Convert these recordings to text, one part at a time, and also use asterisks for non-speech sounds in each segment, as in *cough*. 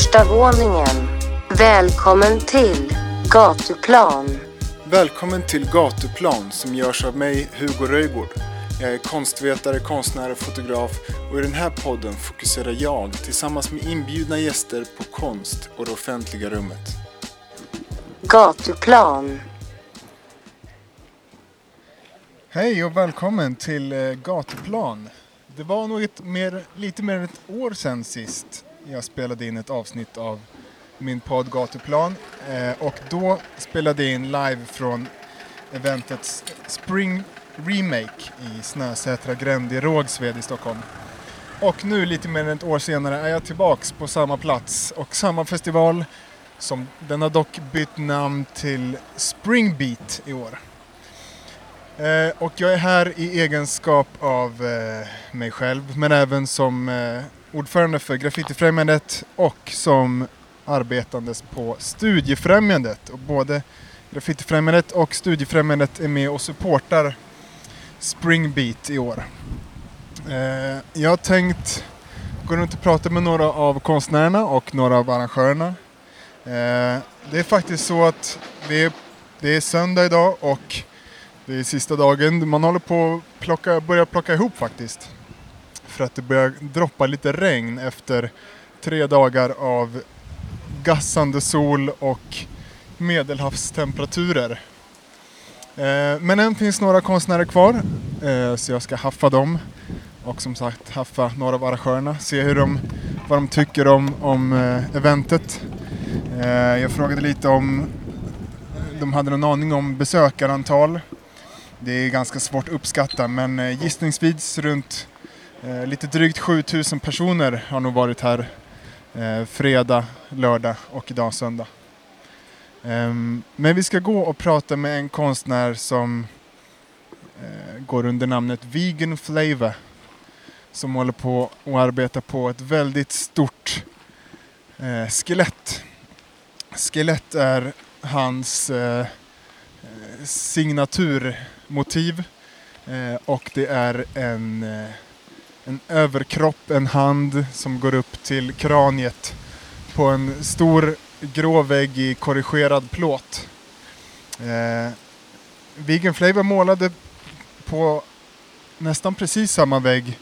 Första våningen. Välkommen till Gatuplan. Välkommen till Gatuplan som görs av mig, Hugo Röjgård. Jag är konstvetare, konstnär och fotograf och i den här podden fokuserar jag tillsammans med inbjudna gäster på konst och det offentliga rummet. Gatuplan. Hej och välkommen till eh, Gatuplan. Det var nog ett mer, lite mer än ett år sedan sist jag spelade in ett avsnitt av min podd Gatuplan eh, och då spelade jag in live från eventets Spring Remake i Snösätra gränd i Rågsved i Stockholm. Och nu lite mer än ett år senare är jag tillbaks på samma plats och samma festival som den har dock bytt namn till Springbeat i år. Eh, och jag är här i egenskap av eh, mig själv men även som eh, ordförande för Graffitifrämjandet och som arbetandes på Studiefrämjandet. Och både Graffitifrämjandet och Studiefrämjandet är med och supportar Springbeat i år. Eh, jag har tänkt gå runt och prata med några av konstnärerna och några av arrangörerna. Eh, det är faktiskt så att det är, det är söndag idag och det är sista dagen. Man håller på att plocka, börja plocka ihop faktiskt. För att det börjar droppa lite regn efter tre dagar av gassande sol och medelhavstemperaturer. Eh, men än finns några konstnärer kvar eh, så jag ska haffa dem och som sagt haffa några av arrangörerna, se hur de, vad de tycker om, om eh, eventet. Eh, jag frågade lite om de hade någon aning om besökarantal. Det är ganska svårt att uppskatta men eh, gissningsvis runt eh, lite drygt 7000 personer har nog varit här eh, fredag, lördag och idag söndag. Um, men vi ska gå och prata med en konstnär som uh, går under namnet Vegan Flavor som håller på och arbetar på ett väldigt stort uh, skelett. Skelett är hans uh, signaturmotiv och det är en, en överkropp, en hand som går upp till kraniet på en stor grå vägg i korrigerad plåt. Eh, Vegan Flavor målade på nästan precis samma vägg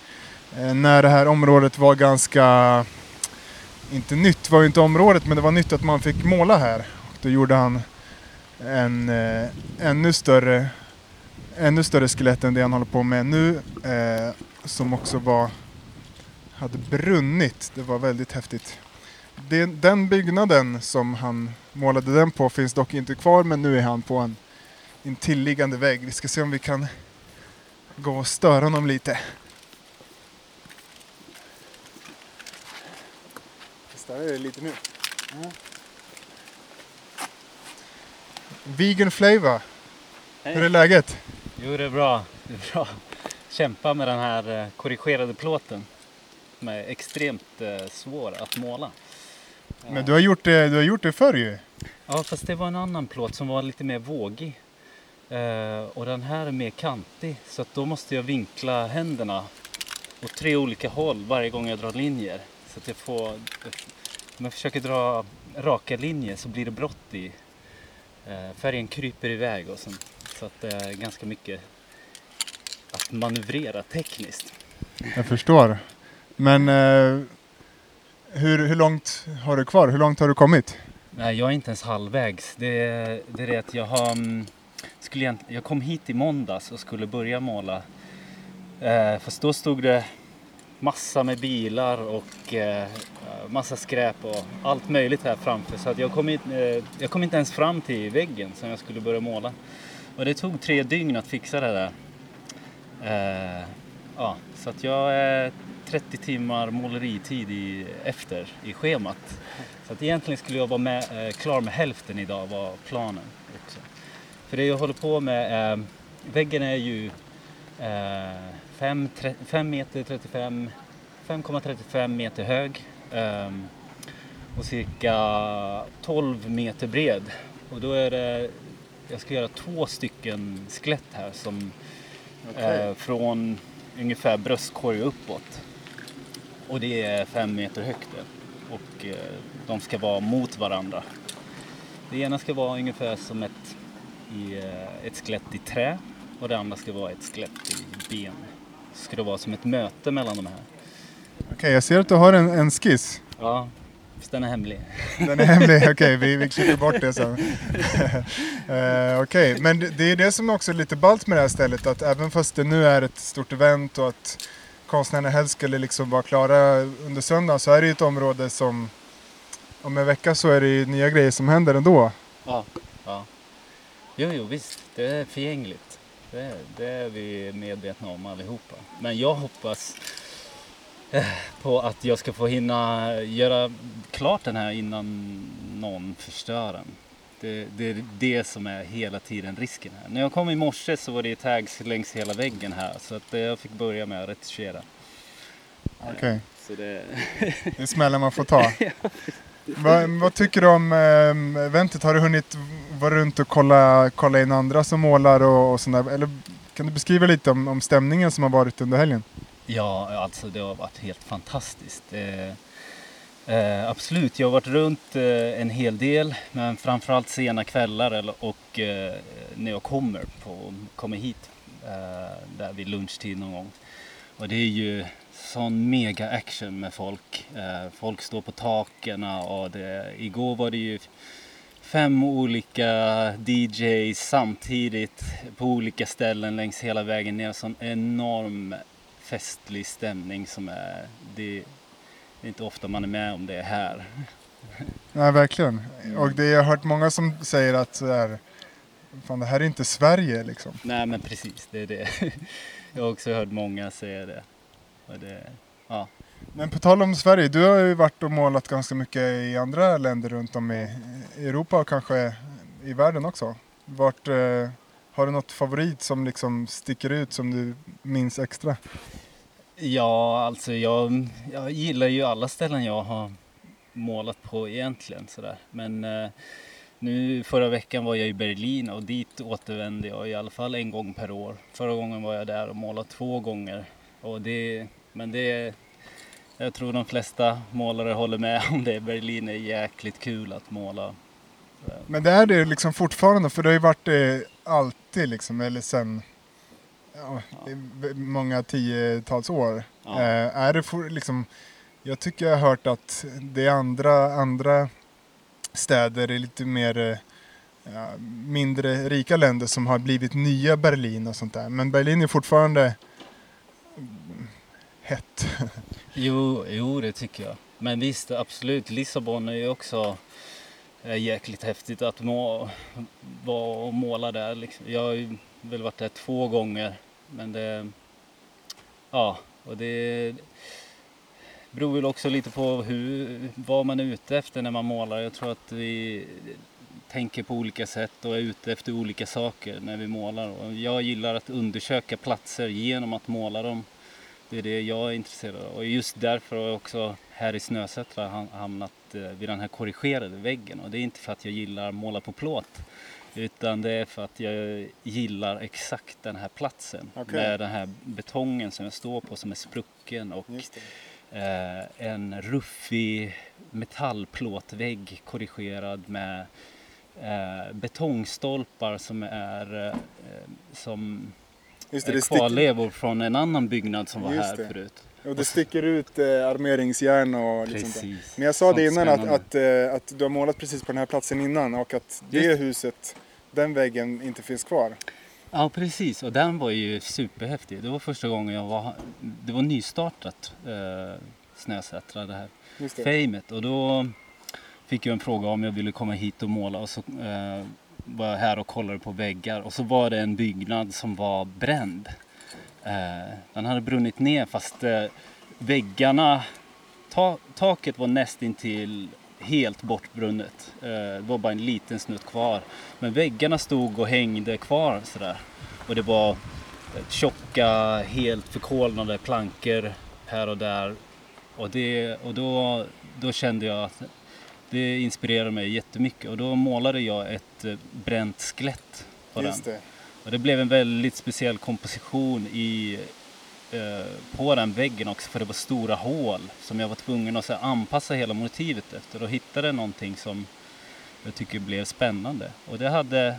eh, när det här området var ganska, inte nytt var ju inte området, men det var nytt att man fick måla här. Och då gjorde han en eh, ännu större ännu större skelett än det han håller på med nu eh, som också var hade brunnit. Det var väldigt häftigt det, den byggnaden som han målade den på finns dock inte kvar men nu är han på en intilliggande vägg. Vi ska se om vi kan gå och störa honom lite. Stör dig lite nu. Mm. Vegan Flavor. Hur är läget? Jo, det är bra. Det är bra. Kämpa med den här eh, korrigerade plåten. Som är extremt eh, svår att måla. Men du har gjort det, du har gjort det förr ju. Ja, fast det var en annan plåt som var lite mer vågig. Eh, och den här är mer kantig, så att då måste jag vinkla händerna åt tre olika håll varje gång jag drar linjer. Så att jag får, om jag försöker dra raka linjer så blir det brott i. Färgen kryper iväg och sånt. Så att det är ganska mycket att manövrera tekniskt. Jag förstår. Men eh, hur, hur långt har du kvar? Hur långt har du kommit? Nej, jag är inte ens halvvägs. Det är det, är det att jag har... Mm, skulle jag kom hit i måndags och skulle börja måla. Eh, fast då stod det massa med bilar och eh, massa skräp och allt möjligt här framför. Så att jag, kom in, eh, jag kom inte ens fram till väggen som jag skulle börja måla. Och det tog tre dygn att fixa det där. Eh, ja, så att jag är 30 timmar måleritid i, efter i schemat. Så att egentligen skulle jag vara med, eh, klar med hälften idag var planen. Också. För det jag håller på med, eh, väggen är ju 5 eh, meter 35, 5,35 meter hög eh, och cirka 12 meter bred. Och då är det, jag ska göra två stycken skelett här som okay. Eh, från ungefär bröstkorg uppåt. Och det är fem meter högt. Och eh, de ska vara mot varandra. Det ena ska vara ungefär som ett, i, eh, ett skelett i trä och det andra ska vara ett skelett i ben. Så ska det vara som ett möte mellan de här. Okej, jag ser att du har en, en skiss. Ja, fast den är hemlig. Den är hemlig, okej vi, vi klipper bort det sen. uh, *laughs* okej, men det, är det som också är lite ballt med det här stället att även fast det nu är ett stort event och att konstnärerna helst skulle liksom vara klara under söndagen så är det ju ett område som om en vecka så är det ju nya grejer som händer ändå. Ja, ja. Jo, jo, visst. Det är förgängligt. Det, det är vi medvetna om allihopa. Men jag hoppas *sighs* på att jag ska få hinna göra klart den här innan någon förstör den. Det, det, är det som är hela tiden risken här. När jag kom i morse så var det tags längs hela väggen här så att eh, jag fick börja med att retuschera. Okej, okay. Så det... *laughs* det är smällen man får ta. *laughs* vad, vad, tycker du om eh, eventet? Har du hunnit vara runt och kolla, kolla in andra som målar och, och sådär? Eller kan du beskriva lite om, om stämningen som har varit under helgen? Ja, alltså det har varit helt fantastiskt. Eh, Eh, absolut, jag har varit runt eh, en hel del men framförallt sena kvällar eller, och eh, när jag kommer, på, kommer hit eh, där vid lunchtid någon gång. Och det är ju sån mega action med folk. Eh, folk står på taken och det, igår var det ju fem olika DJs samtidigt på olika ställen längs hela vägen ner. Sån enorm festlig stämning som är... Det, är inte ofta man är med om det här. Nej, verkligen. Och det, jag har hört många som säger att så här, fan det här är inte Sverige liksom. Nej, men precis, det är det. *laughs* Jag har också hört många säga det. det ja. Men på tal om Sverige, du har ju varit och målat ganska mycket i andra länder runt om i Europa och kanske i världen också. Vart, eh, har du något favorit som liksom sticker ut som du minns extra? Ja, alltså jag, jag gillar ju alla ställen jag har målat på egentligen sådär. Men eh, nu förra veckan var jag i Berlin och dit återvände jag i alla fall en gång per år. Förra gången var jag där och målade två gånger. Och det, men det, jag tror de flesta målare håller med om det. Berlin är jäkligt kul att måla. Men det är det liksom fortfarande, för det har ju varit det alltid liksom, eller sen ja, många tiotals år. Ja. Eh, är det for, liksom, jag tycker jag har hört att det är andra, andra städer, är lite mer eh, ja, mindre rika länder som har blivit nya Berlin och sånt där. Men Berlin är fortfarande hett. *laughs* Jo, jo, det tycker jag. Men visst, absolut. Lissabon är ju också är jäkligt häftigt att må, vara och måla där. Liksom. Jag har väl varit där två gånger men det... Ja, och det beror väl också lite på hur, vad man är ute efter när man målar. Jag tror att vi tänker på olika sätt och är ute efter olika saker när vi målar. Och jag gillar att undersöka platser genom att måla dem. Det är det jag är intresserad av. Och just därför har jag också här i Snösätra hamnat vid den här korrigerade väggen. Och det är inte för att jag gillar måla på plåt. Utan det är för att jag gillar exakt den här platsen. Okay. Med den här betongen som jag står på som är sprucken och eh, en ruffig metallplåtvägg korrigerad med eh, betongstolpar som är eh, som Just det kvarlevor från en annan byggnad som var Just här det. förut. Och det sticker ut eh, armeringsjärn och liksom precis. Men jag sa det innan att, att, eh, att, du har målat precis på den här platsen innan och att det Just. huset, den väggen inte finns kvar. Ja precis och den var ju superhäftig. Det var första gången jag var, det var nystartat eh, Snösätra det här Just det. famet och då fick jag en fråga om jag ville komma hit och måla och så eh, var jag här och kollade på väggar och så var det en byggnad som var bränd. Eh, den hade brunnit ner fast eh, väggarna, ta, taket var nästintill helt bortbrunnet. Eh, det var bara en liten snutt kvar. Men väggarna stod och hängde kvar sådär. Och det var tjocka, helt förkolnade plankor här och där. Och, det, och då, då kände jag att det inspirerade mig jättemycket och då målade jag ett bränt skelett på Just den. Det. Och det blev en väldigt speciell komposition i, eh, på den väggen också för det var stora hål som jag var tvungen att så här, anpassa hela motivet efter och hittade någonting som jag tycker blev spännande. Och det hade,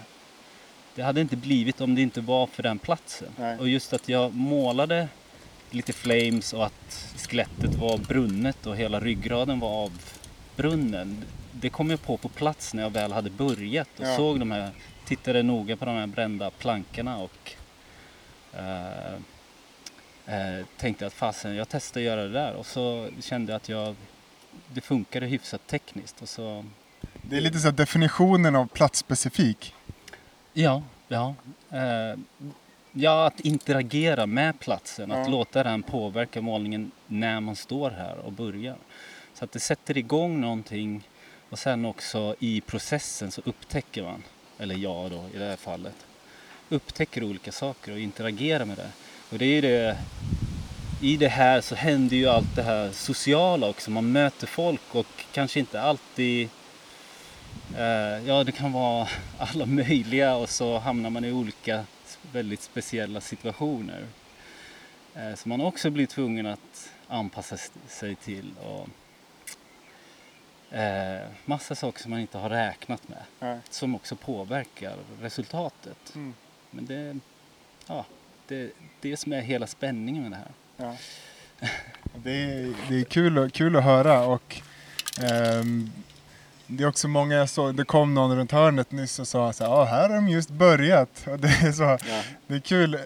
det hade inte blivit om det inte var för den platsen. Nej. Och just att jag målade lite flames och att skelettet var brunnet och hela ryggraden var av brunnen. Det kom jag på på plats när jag väl hade börjat och Ja. såg de här, tittade noga på de här brända plankorna och eh, eh, tänkte att fasen, jag testar att göra det där och så kände jag att jag, det funkade hyfsat tekniskt och så Det är lite så definitionen av platsspecifik. Ja, ja. Eh, ja, att interagera med platsen, att Ja. låta den påverka målningen när man står här och börjar. Så att det sätter igång någonting och sen också i processen så upptäcker man, eller jag då i det här fallet, upptäcker olika saker och interagerar med det. Och det är ju det, i det här så händer ju allt det här sociala också. Man möter folk och kanske inte alltid Eh, ja, det kan vara *laughs* alla möjliga och så hamnar man i olika väldigt speciella situationer. Eh, som man också blir tvungen att anpassa sig till. Och, eh, massa saker som man inte har räknat med. Nej. Som också påverkar resultatet. Mm. Men det, ja, det, det som är hela spänningen med det här. Ja. *laughs* Det är, det är kul, kul att höra och ehm, det är också många jag såg, det kom någon runt hörnet nyss och sa så här, ah, här har de just börjat. *laughs* Och det är, så, Ja, det är kul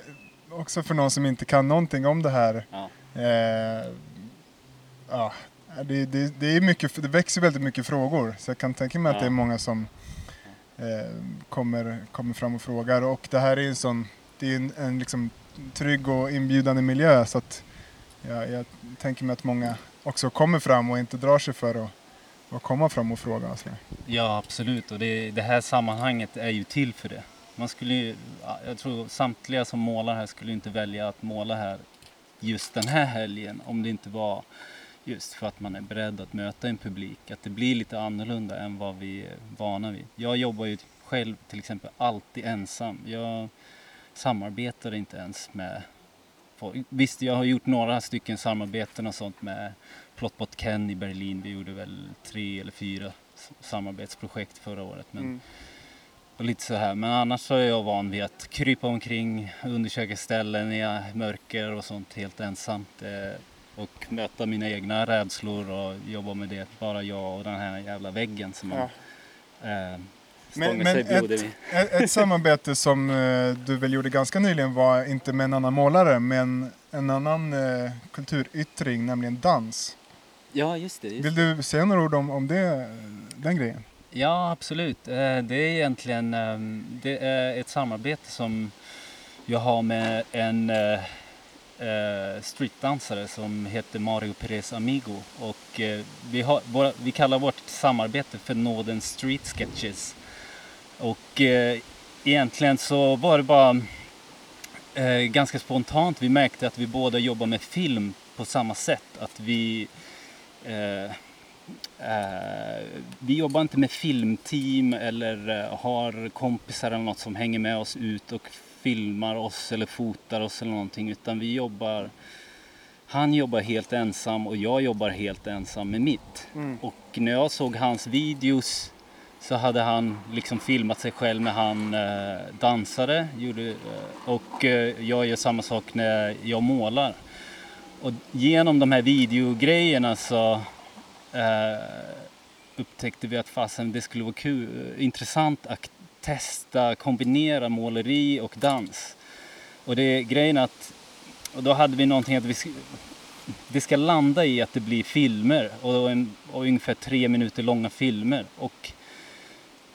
också för någon som inte kan någonting om det här. ja, Eh, ja, det, det, det, är mycket, det växer väldigt mycket frågor så jag kan tänka mig att Ja. det är många som eh, kommer, kommer fram och frågar och det här är en sån, det är en, en liksom trygg och inbjudande miljö så att ja, jag tänker mig att många också kommer fram och inte drar sig för att, att komma fram och fråga. och Så. Ja, absolut. Och det, det här sammanhanget är ju till för det. Man skulle ju, ja, jag tror samtliga som målar här skulle inte välja att måla här just den här helgen om det inte var just för att man är beredd att möta en publik. Att det blir lite annorlunda än vad vi är vana vid. Jag jobbar ju själv till exempel alltid ensam. Jag samarbetar inte ens med folk. Visst, jag har gjort några stycken samarbeten och sånt med Plotbot Ken i Berlin. Vi gjorde väl tre eller fyra samarbetsprojekt förra året. Men, Mm. och lite så här. Men annars så är jag van vid att krypa omkring, undersöka ställen i mörker och sånt helt ensamt. Eh, och möta mina egna rädslor och jobba med det. Bara jag och den här jävla väggen som man Ja. eh, Men, men ett, ett, ett samarbete som eh, du väl gjorde ganska nyligen var inte med en annan målare men en annan eh, kulturyttring, nämligen dans. Ja, just det. Just Vill du säga några ord om, om det, den grejen? Ja, absolut. Eh, Det är egentligen ehm, det är ett samarbete som jag har med en eh, streetdansare som heter Mario Perez Amigo. Och eh, vi, har, våra, vi kallar vårt samarbete för Northern Street Sketches. Och eh, egentligen så var det bara eh, ganska spontant. Vi märkte att vi båda jobbar med film på samma sätt. Att vi eh, Eh, vi jobbar inte med filmteam eller eh, har kompisar eller något som hänger med oss ut och filmar oss eller fotar oss eller någonting utan vi jobbar han jobbar helt ensam och jag jobbar helt ensam med mitt. Mm. Och när jag såg hans videos så hade han liksom filmat sig själv när han eh, dansade gjorde, eh, och eh, jag gör samma sak när jag målar. Och genom de här videogrejerna så eh, upptäckte vi att fasen det skulle vara kul, intressant att testa kombinera måleri och dans. Och det är grejen att och då hade vi någonting att vi sk- det ska landa i att det blir filmer och, en, och ungefär tre minuter långa filmer. Och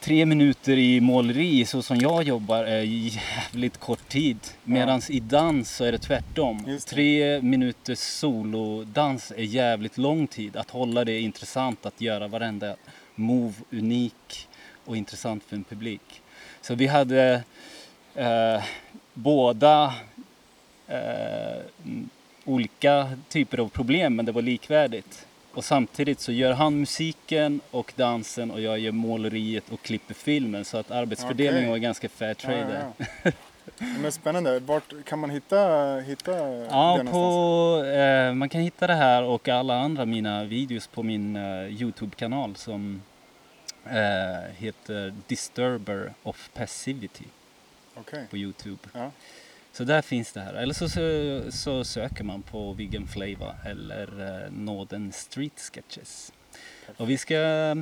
tre minuter i måleri så som jag jobbar är jävligt kort tid. Medan i dans så är det tvärtom. Det. Tre minuters solodans är jävligt lång tid. Att hålla det intressant, att göra varenda move unik och intressant för en publik. Så vi hade eh, båda eh, olika typer av problem men det var likvärdigt. Och samtidigt så gör han musiken och dansen och jag gör måleriet och klipper filmen så att arbetsfördelningen Okej. var ganska fair trade Ja, ja. Men spännande. Vart kan man hitta, hitta Ja, på, eh, man kan hitta det här och alla andra mina videos på min eh, Youtube-kanal som eh, heter Disturber of Passivity Okej. på Youtube. Ja. Så där finns det här. Eller så, så, så söker man på Vegan Flavor eller eh, Nåden Street Sketches. Och vi ska eh,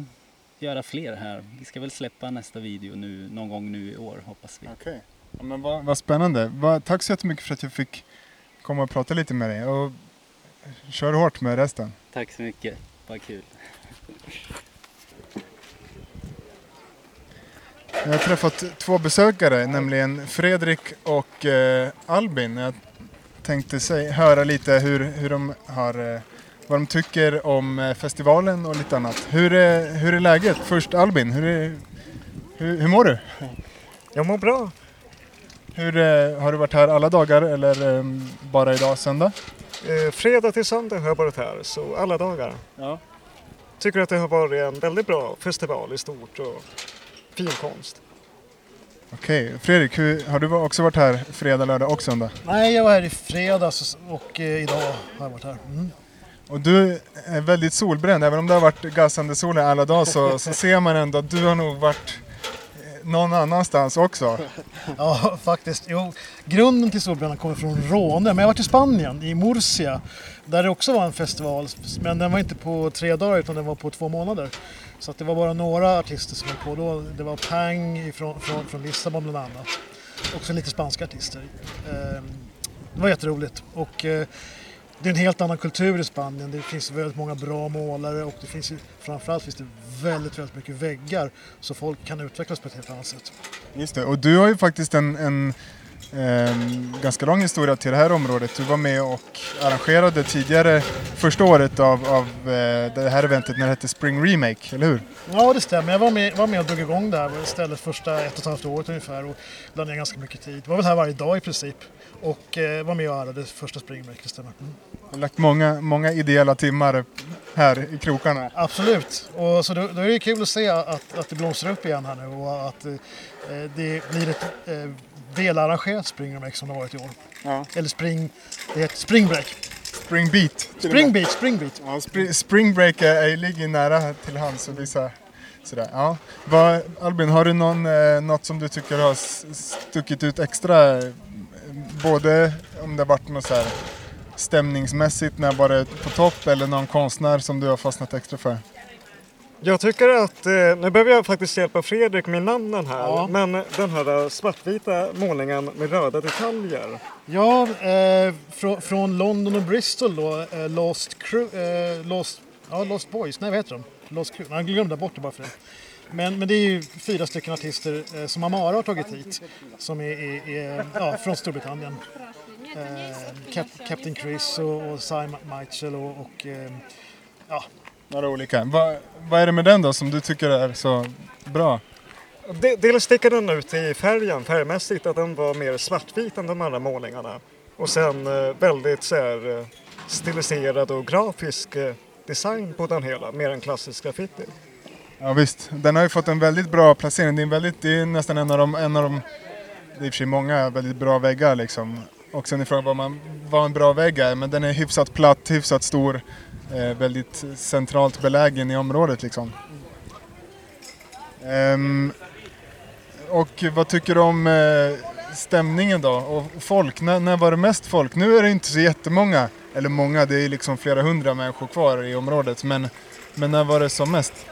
göra fler här. Vi ska väl släppa nästa video nu, någon gång nu i år hoppas vi. Okej. Ja, men vad, vad spännande. Va, tack så jättemycket för att jag fick komma och prata lite med dig. Och kör hårt med resten. Tack så mycket, vad kul. Jag har träffat två besökare, nämligen Fredrik och eh, Albin. Jag tänkte säg, höra lite hur, hur de har, eh, vad de tycker om eh, festivalen och lite annat. Hur är, hur är läget? Först Albin, hur, är, hur, hur mår du? Jag mår bra. Hur, eh, har du varit här alla dagar eller eh, bara idag söndag? Eh, fredag till söndag har jag varit här, så alla dagar. Ja. Tycker att det har varit en väldigt bra festival i stort och fin konst. Okej, Fredrik, hur, har du också varit här fredag, lördag och söndag? Nej, jag var här i fredags och eh, idag har jag varit här. Mm. Och du är väldigt solbränd, även om det har varit gassande sol här alla dagar så, så ser man ändå att du har nog varit eh, någon annanstans också. *laughs* Ja, faktiskt. Jo, grunden till solbrännan kommer från Råne, men jag varit i Spanien, i Murcia, där det också var en festival. Men den var inte på tre dagar utan den var på två månader. Så att det var bara några artister som var på då. Det var Pang från, från, från Lissabon bland annat. Också lite spanska artister. Ehm, det var jätteroligt. Och eh, det är en helt annan kultur i Spanien. Det finns väldigt många bra målare och det finns framförallt finns det väldigt, väldigt mycket väggar. Så folk kan utvecklas på ett helt annat sätt. Just det, och du har ju faktiskt en, en ganska lång historia till det här området. Du var med och arrangerade tidigare första året av, av eh, det här eventet när det hette Spring Remake, eller hur? Ja, det stämmer. Jag var med, var med och drog igång det här istället första ett och ett halvt året ungefär och la ner ganska mycket tid. Jag var väl här varje dag i princip och eh, var med och arrade första springbreak, det stämmer. Mm. Du har lagt många, många ideella timmar här i krokarna. Absolut, och så då, då är det kul att se att, att det blomstrar upp igen här nu och att eh, det blir ett eh, välarrangerat springbreak som det har varit i år. Ja. Eller spring, det heter springbreak. Spring Beat. till och med. Springbeat, springbeat. Ja, spring, spring break är, ligger nära till hands och vissa sådär. Ja. Vad, Albin, har du någon, eh, något som du tycker har stuckit ut extra? Både om det har varit något så stämningsmässigt när var det på topp eller någon konstnär som du har fastnat extra för? Jag tycker att, eh, nu behöver jag faktiskt hjälpa Fredrik med namnen här, Ja. men den här eh, svartvita målningen med röda detaljer. Ja, eh, från, från London och Bristol då, eh, Lost, Crew, eh, Lost, ja, Lost Boys, nej vad heter de? Lost Crew, jag glömde bort det bara för det. Men, men det är ju fyra stycken artister som Amara har tagit hit, som är, är, är ja, från Storbritannien. Cap, Captain Chris och, och Cy Mitchell och, och ja, Några olika. Va, vad är det med den då som du tycker är så bra? De- Dels sticker den ut i färgen, färgmässigt, att den var mer svartvit än de andra målningarna. Och sen eh, väldigt så här, eh, stiliserad och grafisk eh, design på den hela, mer än klassisk graffiti. Ja visst, den har ju fått en väldigt bra placering. Det är, väldigt, det är nästan en av de, en av de, det är i och för sig många väldigt bra väggar liksom. Och sen ifrån vad, man, vad en bra vägg är, men den är hyfsat platt, hyfsat stor, eh, väldigt centralt belägen i området liksom. Ehm, och vad tycker du om eh, stämningen då? Och folk, när, när var det mest folk? Nu är det inte så jättemånga, eller många, det är liksom flera hundra människor kvar i området, men, men när var det som mest?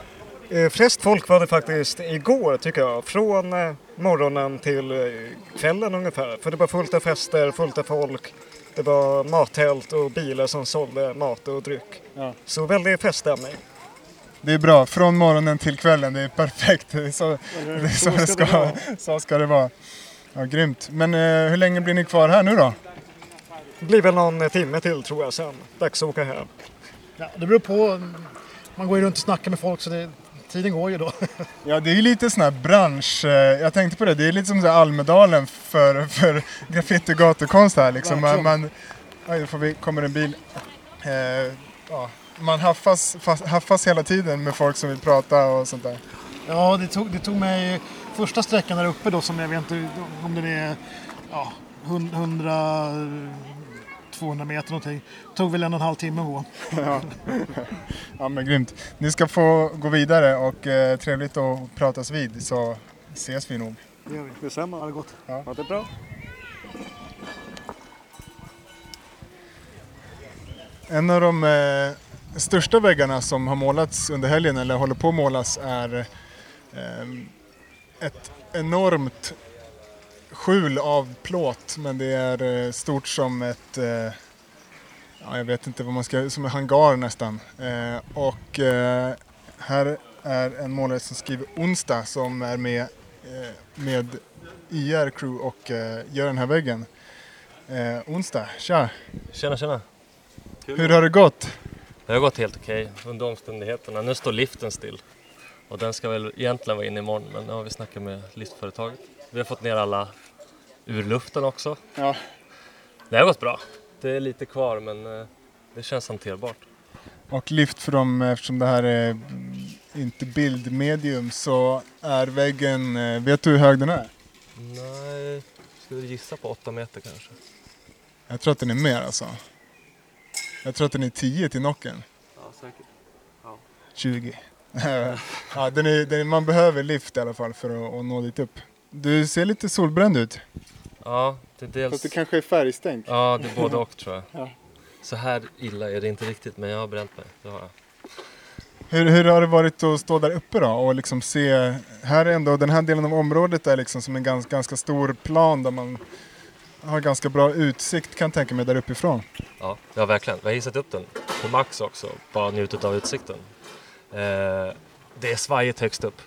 Eh, flest folk var det faktiskt igår tycker jag, från eh, morgonen till eh, kvällen ungefär. För det var fullt av fester, fullt av folk. Det var mattält och bilar som sålde mat och dryck. Ja. Så väldigt feststämning. Det är bra, från morgonen till kvällen, det är perfekt. Det är så, det, är så, det ska, så ska det vara. Ja, grymt. Men eh, hur länge blir ni kvar här nu då? Det blir väl någon timme till tror jag sen. Dags att åka hem. ja, det beror på. Man går ju runt och snackar med folk så det, tiden går ju då. *laughs* Ja, det är ju lite sån här bransch... eh, Jag tänkte på det, det är lite som så Almedalen för, för graffiti och gatukonst här liksom. Man, man, då får vi, kommer en bil. Eh, ja, man haffas, haffas hela tiden med folk som vill prata och sånt där. Ja, det tog, det tog mig första sträckan där uppe då som jag vet inte om den är ja, 100, 200 meter någonting. Tog väl en och en halv timme på. Ja. *laughs* ja men grymt. Ni ska få gå vidare och eh, trevligt att pratas vid så ses vi nog. Det gör vi. Detsamma. Ha det gott. Ja. Ha det bra. En av de eh, största väggarna som har målats under helgen eller håller på att målas är eh, ett enormt skjul av plåt men det är eh, stort som ett, eh, ja, jag vet inte vad man ska, som en hangar nästan. Eh, och här är en målare som skriver onsdag som är med med IR Crew och gör den här väggen. Onsdag, tja! Tjena tjena! Hur har det gått? Det har gått helt okej under omständigheterna. Nu står liften still. Och den ska väl egentligen vara inne imorgon men nu har vi snackat med liftföretaget. Vi har fått ner alla ur luften också. Ja. Det har gått bra. Det är lite kvar men eh, det känns hanterbart. Och lift för dem, eftersom det här är mm, inte bildmedium så är väggen, eh, vet du hur hög den är? Nej, du gissa på 8 meter kanske? Jag tror att den är mer alltså. Jag tror att den är 10 till nocken. Ja, säkert. 20. *laughs* ja, den är, den är, man behöver lift i alla fall för att, att nå dit upp. Du ser lite solbränd ut. Ja, det är dels... Fast det kanske är färgstänk. Ja, det är både och tror jag. *laughs* Ja. Så här illa är det inte riktigt men jag har bränt mig. Det har jag. Hur, hur har det varit att stå där uppe då och liksom se, här är ändå den här delen av området är liksom som en ganska, ganska stor plan där man har ganska bra utsikt kan jag tänka mig där uppifrån. Ja, ja verkligen. Vi har hissat upp den på max också, bara njutit av utsikten. Eh, det är svajigt högst upp.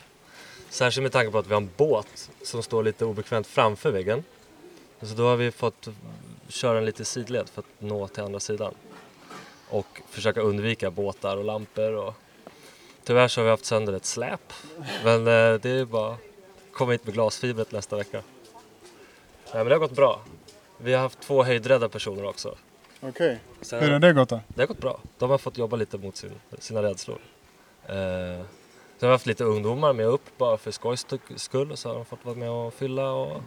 Särskilt med tanke på att vi har en båt som står lite obekvämt framför väggen. Så då har vi fått köra en lite sidled för att nå till andra sidan. Och försöka undvika båtar och lampor. Och... Tyvärr så har vi haft sönder ett släp. Men eh, det är bara att komma hit med glasfibret nästa vecka. Nej, men det har gått bra. Vi har haft två höjdrädda personer också. Okej. Sen- Hur har det gått då? det har gått bra. De har fått jobba lite mot sin, sina rädslor. Eh, sen har vi haft lite ungdomar med upp bara för skojs skull så har de fått vara med och fylla och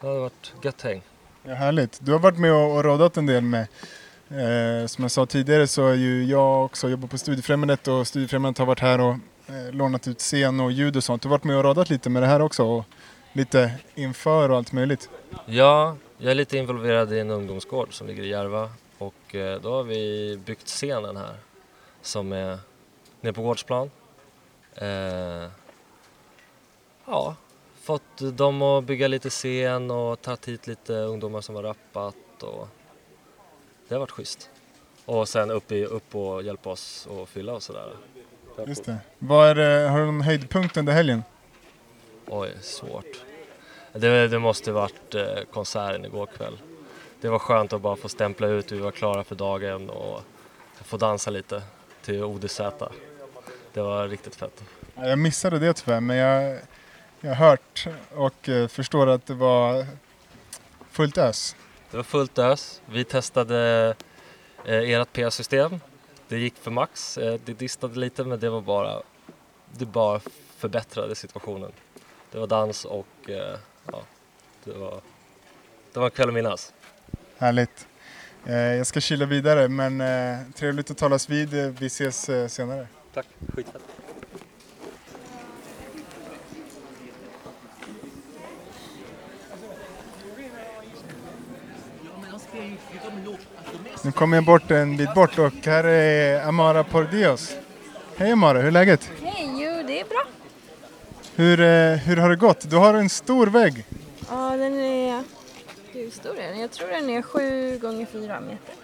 det har varit gött häng. Ja, härligt. Du har varit med och, och roddat en del med Eh, som jag sa tidigare så är ju jag också jobbar på Studiefrämjandet och Studiefrämjandet har varit här och eh, lånat ut scen och ljud och sånt. Du har varit med och roddat lite med det här också och lite inför och allt möjligt. Ja, jag är lite involverad i en ungdomsgård som ligger i Järva och eh, då har vi byggt scenen här som är nere på gårdsplan. Eh, ja, fått dem att bygga lite scen och tagit hit lite ungdomar som har rappat och det har varit schysst. Och sen upp, i, upp och hjälpa oss att fylla och sådär. Just det. Vad är, det- har du någon höjdpunkt under helgen? Oj, svårt. Det, det måste varit eh, konserten igår kväll. Det var skönt att bara få stämpla ut, vi var klara för dagen och få dansa lite till ODZ. Det var riktigt fett. Ja, Jag missade det tyvärr men jag, jag har hört och eh, förstår att det var fullt ös. Det var fullt ös. Vi testade eh, ert PA-system. Det gick för max. Eh, det distade lite men det var bara, det bara förbättrade situationen. Det var dans och eh, ja, det var, det var en kväll att minnas. Härligt. Eh, jag ska kila vidare men trevligt att talas vid. Vi ses senare. Tack, skitfett. Nu kommer jag bort en bit bort och här är Amara Pordios. Hej Amara, hur är läget? Hej, jo det är bra. Hur, eh, hur har det gått? Du har en stor vägg. Ja, den är... Hur stor är den? Jag tror den är sju gånger fyra meter.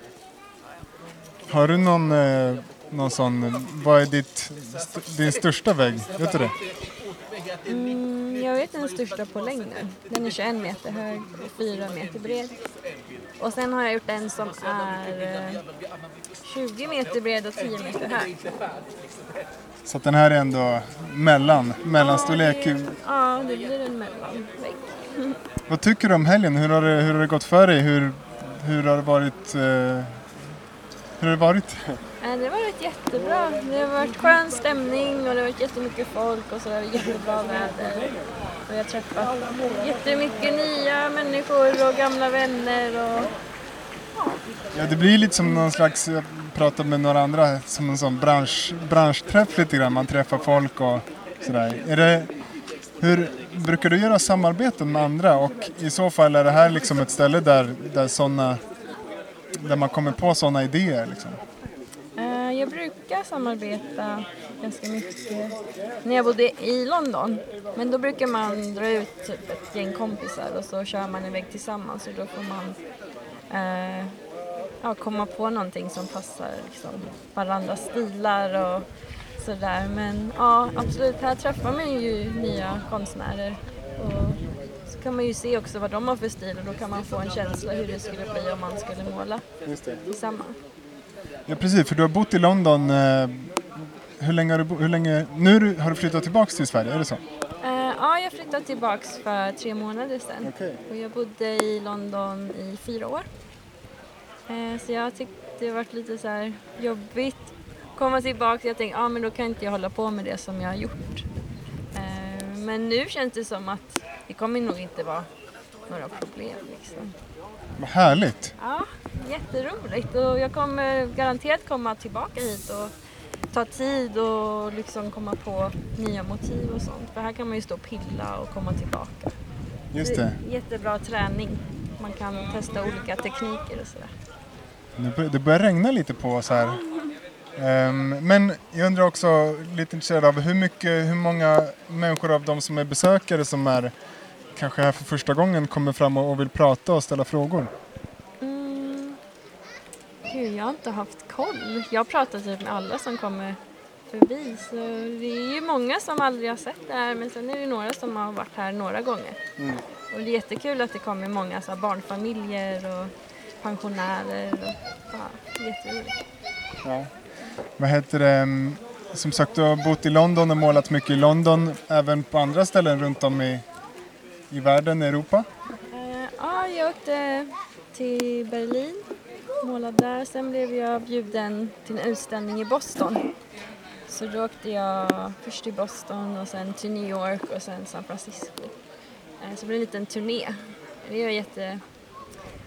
Har du någon, eh, någon sån, vad är ditt, st- din största vägg? Vet du det? Mm, jag vet den största på längden. Den är 21 meter hög och 4 meter bred. Och sen har jag gjort en som är eh, 20 meter bred och 10 meter hög. Så den här är ändå mellan, mellanstorlek. Ja, det, ja, det blir en mellanvägg. *laughs* Vad tycker du om helgen? Hur har det, hur har det gått för dig? Hur, hur har det varit? Eh, hur har det varit? Det har varit jättebra. Det har varit skön stämning och det har varit jättemycket folk och så där. jättebra väder. Och jag har träffat jättemycket nya människor och gamla vänner och Ja, det blir lite som någon slags, jag pratade med några andra, som en sån bransch, branschträff lite grann. Man träffar folk och sådär. Är det, hur brukar du göra samarbeten med andra och i så fall är det här liksom ett ställe där, där, såna, där man kommer på sådana idéer? Liksom? Jag brukar samarbeta ganska mycket när jag bodde i London. Men då brukar man dra ut typ ett gäng kompisar och så kör man iväg tillsammans och då får man eh, ja, komma på någonting som passar liksom, varandras stilar och sådär. Men ja, absolut, här träffar man ju nya konstnärer och så kan man ju se också vad de har för stil och då kan man få en känsla hur det skulle bli om man skulle måla tillsammans. Ja precis, för du har bott i London. Eh, hur länge har du hur länge, nu har du flyttat tillbaks till Sverige, är det så? Eh, ja, jag flyttade tillbaks för tre månader sedan. Okej. Och jag bodde i London i fyra år. Eh, så jag tyckte det varit lite så här jobbigt komma tillbaka. Jag tänkte, ja men då kan inte jag hålla på med det som jag har gjort. Eh, men nu känns det som att det kommer nog inte vara några problem liksom. Vad härligt! Ja, jätteroligt och jag kommer garanterat komma tillbaka hit och ta tid och liksom komma på nya motiv och sånt. För här kan man ju stå och pilla och komma tillbaka. Just det. Jättebra träning. Man kan testa olika tekniker och sådär. Det bör- Det börjar regna lite på oss här. Ehm, men jag undrar också, lite intresserad av hur, mycket, hur många människor av de som är besökare som är kanske här för första gången kommer fram och vill prata och ställa frågor? Mm. Gud, jag har inte haft koll. Jag pratar typ med alla som kommer förbi. Så det är ju många som aldrig har sett det här men sen är det några som har varit här några gånger. Och det är jättekul att det kommer många så barnfamiljer och pensionärer. Och, ja, jätteroligt. Vad heter det? mm, Som sagt, du har bott i London och målat mycket i London, även på andra ställen runt om i, i världen, i Europa. Eh, ja, jag åkte till Berlin, målade där. Sen blev jag bjuden till en utställning i Boston. Så då åkte jag först till Boston och sen till New York och sen San Francisco. Eh, så det blev en liten turné. Det var jätte,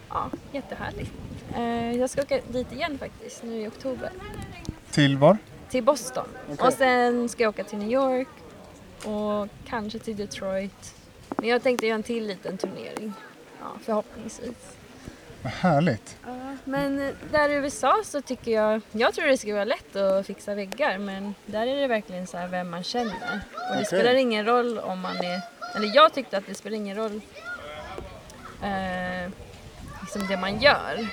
ja, jättehärligt. Eh, jag ska åka dit igen faktiskt nu i oktober. Till var? Till Boston. Okej. Och sen ska jag åka till New York och kanske till Detroit. Men jag tänkte göra en till liten turnering. Ja, förhoppningsvis. Vad härligt! Ja, men där i USA så tycker jag, jag tror det skulle vara lätt att fixa väggar men där är det verkligen så här vem man känner. Och det Okej. spelar ingen roll om man är, eller jag tyckte att det spelar ingen roll eh, liksom det man gör.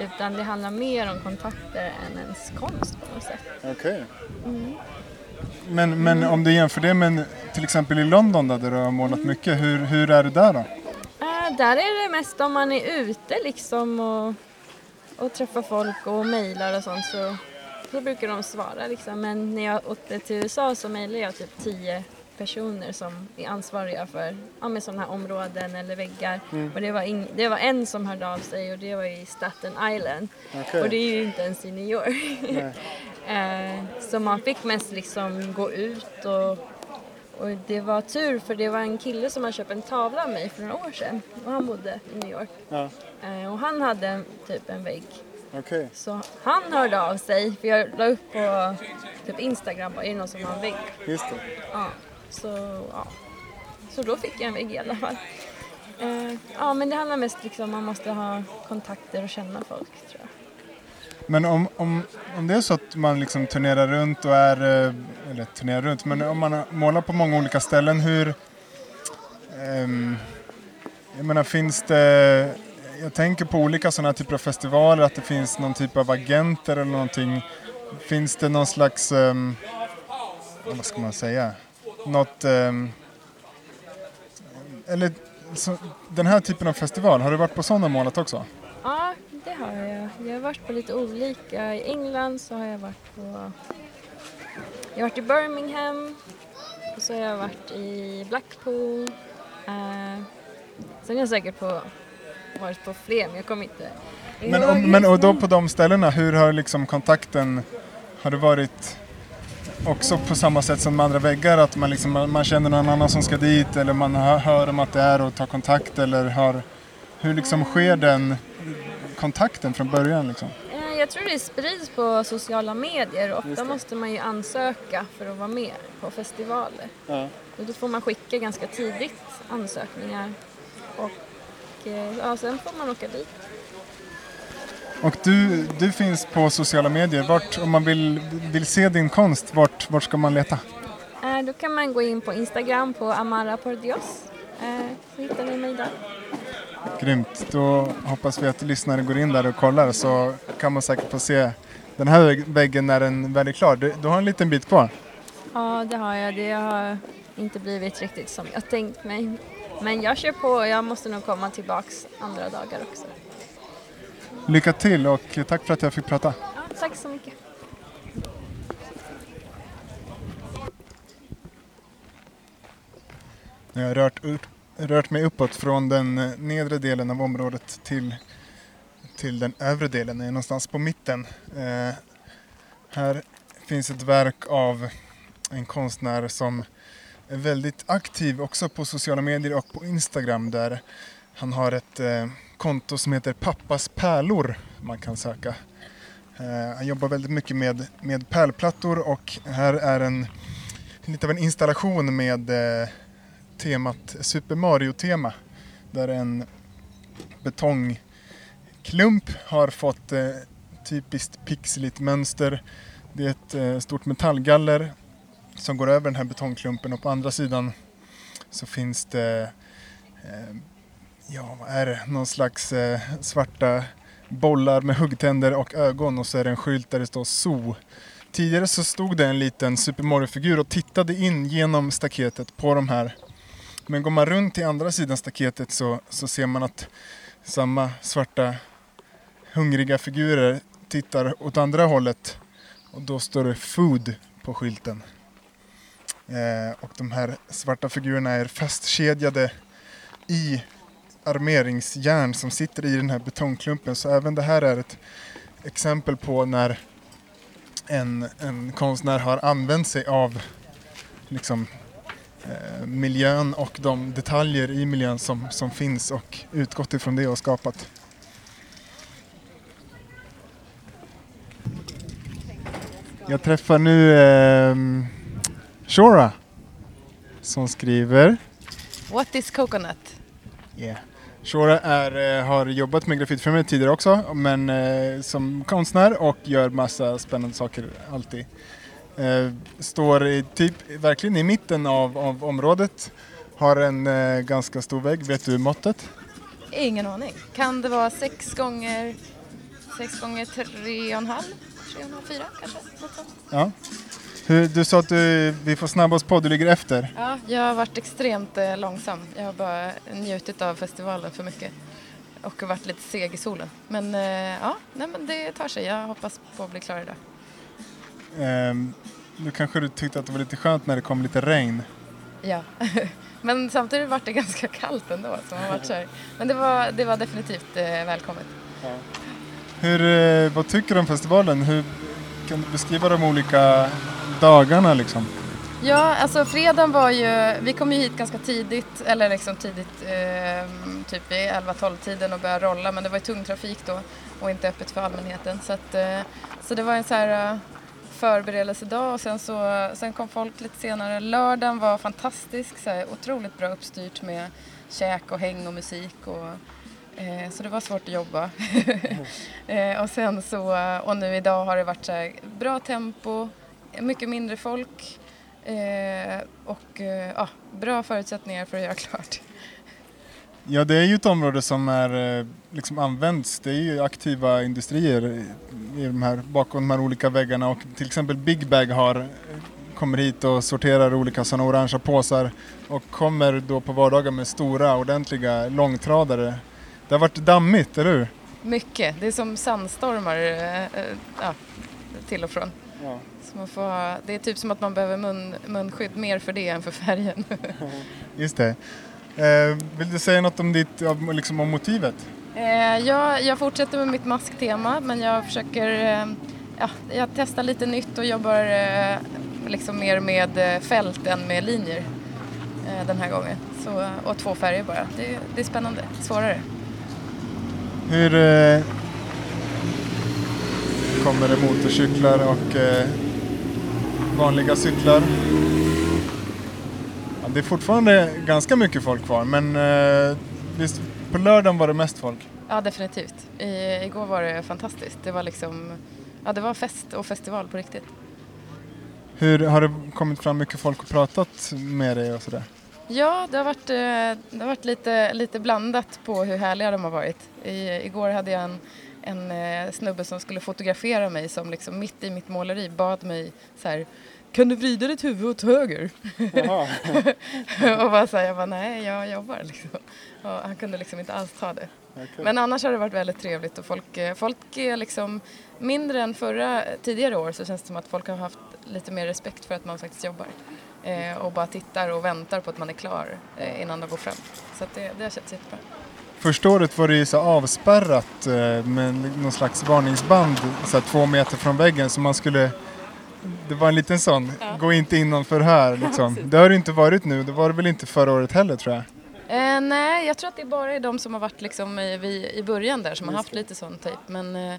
Utan det handlar mer om kontakter än ens konst på något sätt. Okej. Men, men om du jämför det med till exempel i London där du har målat mycket, hur, hur är det där då? Där är det mest om man är ute liksom och, och träffar folk och mejlar och sånt så, så brukar de svara liksom. Men när jag åkte till USA så mejlade jag typ tio personer som är ansvariga för ja, sådana här områden eller väggar. Och det var, in, det var en som hörde av sig och det var i Staten Island. Okej. Och det är ju inte ens i New York. *laughs* eh, så man fick mest liksom gå ut och och det var tur för det var en kille som hade köpt en tavla av mig för några år sedan och han bodde i New York. Ja. Eh, och han hade en, typ en vägg. Okej. Så han hörde av sig för jag la upp på typ Instagram bara, är det någon som har en vägg? Just det. Ja. Så, ja. så då fick jag en vägg i alla fall. Eh, ja men det handlar mest liksom om man måste ha kontakter och känna folk tror jag. Men om, om, om det är så att man liksom turnerar runt och är, eh, eller turnerar runt, men om man målar på många olika ställen, hur... Um, jag menar, finns det... Jag tänker på olika sådana typer av festivaler, att det finns någon typ av agenter eller någonting. Finns det någon slags... Um, vad ska man säga? Något... Um, eller så, den här typen av festival, har du varit på sådana målat också? Ja, det har jag. Jag har varit på lite olika. I England så har jag varit på... Jag har varit i Birmingham och så har jag varit i Blackpool. Eh, sen är jag säkert på, varit på fler, men jag kommer inte Men, ihåg om, men och då på de ställena, hur har liksom kontakten, har det varit också på samma sätt som med andra väggar att man, liksom, man känner någon annan som ska dit eller man hör, hör om att det är och tar kontakt eller har... Hur liksom sker den kontakten från början liksom? Eh, Jag tror det sprids på sociala medier och ofta måste man ju ansöka för att vara med på festivaler. Och då får man skicka ganska tidigt ansökningar och eh, ja, sen får man åka dit. Och du, du finns på sociala medier. Vart, om man vill, vill se din konst, vart, vart ska man leta? Eh, Då kan man gå in på Instagram på Amara Pordios. Eh, Så hittar ni mig där. Grymt. Då hoppas vi att lyssnare går in där och kollar så kan man säkert få se den här vägg- väggen när den väl är klar. Du, du har en liten bit kvar. Ja, det har jag. Det har inte blivit riktigt som jag tänkt mig. Men jag kör på och jag måste nog komma tillbaks andra dagar också. Lycka till och tack för att jag fick prata. Ja, tack så mycket. Jag har rört, upp, rört mig uppåt från den eh, nedre delen av området till, till den övre delen. Är någonstans på mitten. Eh, här finns ett verk av en konstnär som är väldigt aktiv också på sociala medier och på Instagram där han har ett eh, konto som heter Pappas pärlor man kan söka. Eh, han jobbar väldigt mycket med, med pärlplattor och här är en lite av en installation med eh, temat Super Mario-tema. Där en betongklump har fått eh, typiskt pixligt mönster. Det är ett eh, stort metallgaller som går över den här betongklumpen och på andra sidan så finns det eh, ja, vad är det? Någon slags eh, svarta bollar med huggtänder och ögon och så är det en skylt där det står zoo. Tidigare så stod det en liten Super Mario-figur och tittade in genom staketet på de här men går man runt till andra sidan staketet så, så ser man att samma svarta hungriga figurer tittar åt andra hållet och då står det food på skylten. Eh, och de här svarta figurerna är fastkedjade i armeringsjärn som sitter i den här betongklumpen så även det här är ett exempel på när en, en konstnär har använt sig av liksom miljön och de detaljer i miljön som, som finns och utgått ifrån det och skapat. Jag träffar nu eh, Shora som skriver What is coconut? Yeah. Shora är, eh, har jobbat med graffitfrämjandet tidigare också, men eh, som konstnär och gör massa spännande saker alltid. Eh, står i, typ verkligen i mitten av, av området, har en eh, ganska stor vägg. Vet du måttet? Ingen aning. Kan det vara sex gånger, sex gånger tre och en halv? Tre och en halv, fyra kanske? Ja. Hur, du sa att du, vi får snabba oss på, du ligger efter. Ja, jag har varit extremt eh, långsam. Jag har bara njutit av festivalen för mycket. Och varit lite seg i solen. Men eh, ja, nej, men det tar sig. Jag hoppas på att bli klar idag. Ehm, nu kanske du tyckte att det var lite skönt när det kom lite regn. Ja. *laughs* men samtidigt vart det ganska kallt ändå. Så man varit så. Men det var, det var definitivt eh, välkommet. Hur, eh, vad tycker du om festivalen? Hur kan du beskriva de olika dagarna liksom? Ja, alltså fredagen var ju, vi kom ju hit ganska tidigt, eller liksom tidigt, eh, typ i 11-12 tiden och började rolla, men det var ju tung trafik då och inte öppet för allmänheten. Så, att, eh, så det var en så här eh, förberedelsedag och sen, så, sen kom folk lite senare. Lördagen var fantastisk, så här, otroligt bra uppstyrt med käk och häng och musik. Och, eh, så det var svårt att jobba. *laughs* eh, och sen så, och nu idag har det varit så här, bra tempo, mycket mindre folk. Eh, och eh, ja, bra förutsättningar för att göra *laughs* klart. Ja, det är ju ett område som är, eh, liksom används. Det är ju aktiva industrier i- de här, bakom de här olika väggarna och till exempel Big Bag har, eh, kommer hit och sorterar olika sådana orangea påsar och kommer då på vardagar med stora ordentliga långtradare. Det har varit dammigt, eller hur? Mycket. Det är som sandstormar eh, ja, till och från. Så man får, ha- det är typ som att man behöver mun, munskydd mer för det än för färgen. *laughs* Just det. Eh, vill du säga något om, ditt, om, liksom om motivet? Eh, jag, jag fortsätter med mitt masktema men jag försöker, eh, ja, jag testar lite nytt och jobbar liksom mer med fält än med linjer den här gången. Så, och två färger bara. Det, det är spännande, svårare. Hur eh, kommer det motorcyklar och eh, vanliga cyklar? Det är fortfarande ganska mycket folk kvar men eh, visst, på lördagen var det mest folk. Ja, definitivt. I, igår var det fantastiskt. Det var liksom, ja det var fest och festival på riktigt. Hur Har det kommit fram mycket folk och pratat med dig och sådär? Ja, det har varit, eh, det har varit lite, lite blandat på hur härliga de har varit. I, igår hade jag en, en eh, snubbe som skulle fotografera mig som liksom mitt i mitt måleri bad mig så här kan du vrida ditt huvud åt höger? *laughs* och bara här, jag bara nej, jag jobbar liksom. Och han kunde liksom inte alls ta det. Okay. Men annars har det varit väldigt trevligt och folk, eh, folk är liksom mindre än förra tidigare år så känns det som att folk har haft lite mer respekt för att man faktiskt jobbar. Eh, och bara tittar och väntar på att man är klar eh, innan de går fram. Så det, det har känts jättebra. Första året var det ju så avspärrat eh, med någon slags varningsband så två meter från väggen så man skulle det var en liten sån, Ja. gå inte innanför här liksom. precis. Det har det inte varit nu, det var det väl inte förra året heller tror jag. Eh, nej, jag tror att det bara är de som har varit liksom i, vi, i början där som har haft lite sån typ. Men eh,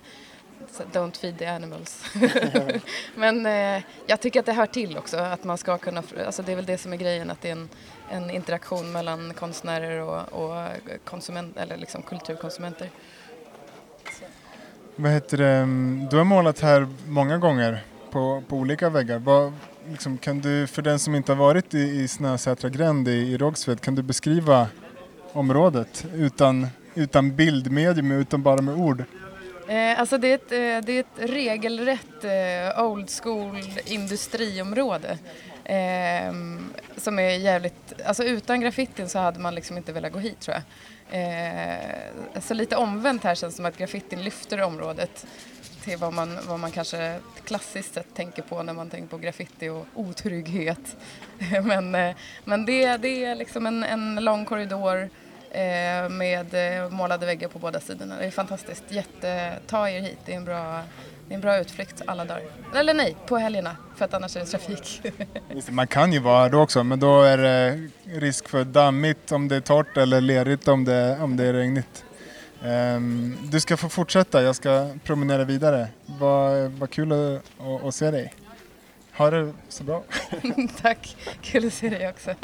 så don't feed the animals. *laughs* *laughs* men eh, jag tycker att det hör till också att man ska kunna, alltså det är väl det som är grejen att det är en, en interaktion mellan konstnärer och, och konsument, eller liksom kulturkonsumenter. Vad heter det, mm, du har målat här många gånger på, på olika väggar. Vad, liksom, kan du, för den som inte har varit i, i Snösätra gränd i, i Rågsved, kan du beskriva området utan, utan bildmedium, utan bara med ord? Eh, alltså det är ett, eh, det är ett regelrätt eh, old school industriområde. Eh, som är jävligt, alltså utan graffitin så hade man liksom inte velat gå hit tror jag. Eh, så lite omvänt här känns det som att graffitin lyfter området till vad man, vad man kanske klassiskt sett tänker på när man tänker på graffiti och otrygghet. *laughs* men eh, men det, det är liksom en, en lång korridor eh, med eh, målade väggar på båda sidorna. Det är fantastiskt. Jätte, ta er hit, det är en bra, det är en bra utflykt alla dagar. Eller nej, på helgerna för att annars är det trafik. *laughs* Man kan ju vara här då också, men då är det risk för dammigt om det är torrt eller lerigt om det, om det är regnigt. Ehm, du ska få fortsätta, jag ska promenera vidare. Vad, vad kul att, att, att se dig. Ha det så bra. *laughs* Tack, kul att se dig också.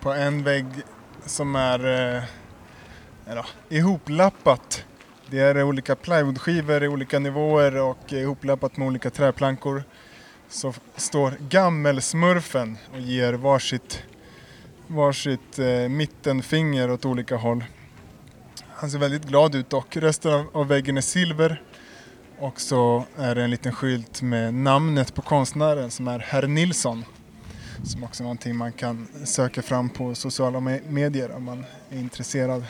På en vägg som är eh, ja, ihoplappat. Det är olika plywoodskivor i olika nivåer och ihoplappat med olika träplankor. Så står Gammelsmurfen och ger varsitt, varsitt eh, mittenfinger åt olika håll. Han ser väldigt glad ut dock. Resten av, av väggen är silver. Och så är det en liten skylt med namnet på konstnären som är Herr Nilsson. Som också är någonting man kan söka fram på sociala medier om man är intresserad.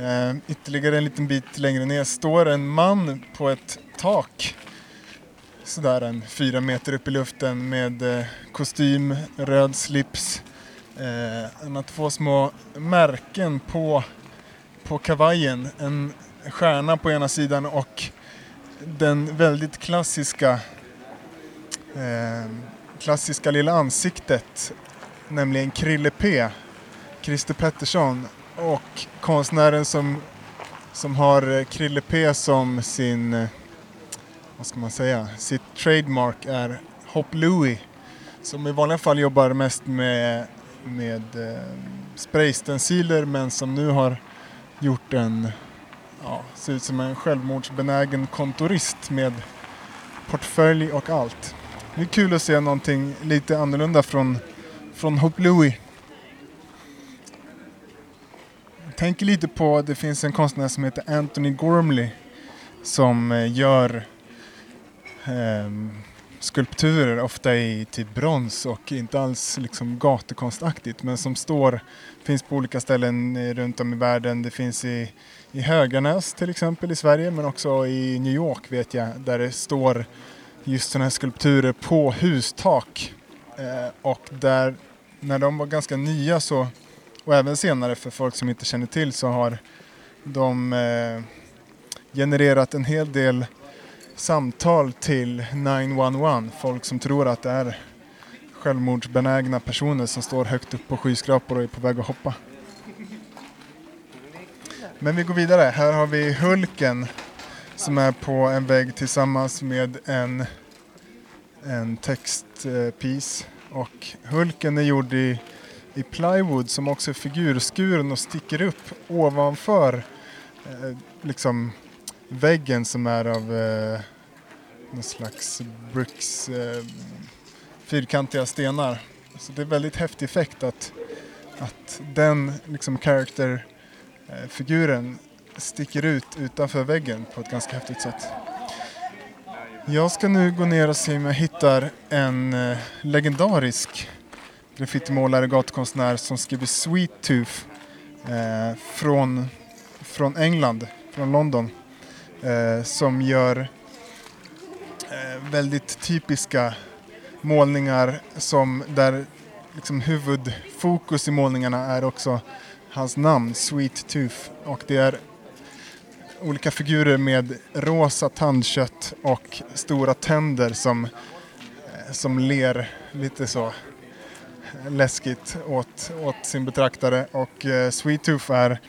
Eh, ytterligare en liten bit längre ner står en man på ett tak. Sådär en fyra meter upp i luften med eh, kostym, röd slips. Eh, han har två små märken på, på kavajen. En stjärna på ena sidan och den väldigt klassiska eh, klassiska lilla ansiktet, nämligen Krille P, Christer Pettersson och konstnären som, som har eh, Krille P som sin, eh, vad ska man säga, sitt trademark är Hop Louie som i vanliga fall jobbar mest med, med eh, spraystensiler men som nu har gjort en, ja, ser ut som en självmordsbenägen kontorist med portfölj och allt. Det är kul att se någonting lite annorlunda från, från Hope Louie. Jag tänker lite på, det finns en konstnär som heter Anthony Gormley som eh, gör ehm, skulpturer, ofta i typ brons och inte alls liksom gatukonstaktigt men som står, finns på olika ställen eh, runt om i världen. Det finns i, i Höganäs till exempel i Sverige men också i New York vet jag där det står just sådana här skulpturer på hustak. Eh, och där, när de var ganska nya så, och även senare för folk som inte känner till så har de eh, genererat en hel del samtal till 911. Folk som tror att det är självmordsbenägna personer som står högt upp på skyskrapor och är på väg att hoppa. Men vi går vidare. Här har vi Hulken som är på en vägg tillsammans med en, en textpiece. Och Hulken är gjord i, i plywood som också är figurskuren och sticker upp ovanför eh, liksom väggen som är av eh, någon slags bricks, eh, fyrkantiga stenar. Så det är väldigt häftig effekt att, att den liksom character-figuren eh, sticker ut utanför väggen på ett ganska häftigt sätt. Jag ska nu gå ner och se om jag hittar en eh, legendarisk graffitimålare, gatukonstnär som skriver Sweet Tooth eh, från, från England, från London. Eh, som gör eh, väldigt typiska målningar som där liksom huvudfokus i målningarna är också hans namn, Sweet Tooth. Och det är olika figurer med rosa tandkött och stora tänder som, eh, som ler lite så läskigt åt, åt sin betraktare. Och eh, Sweet Tooth är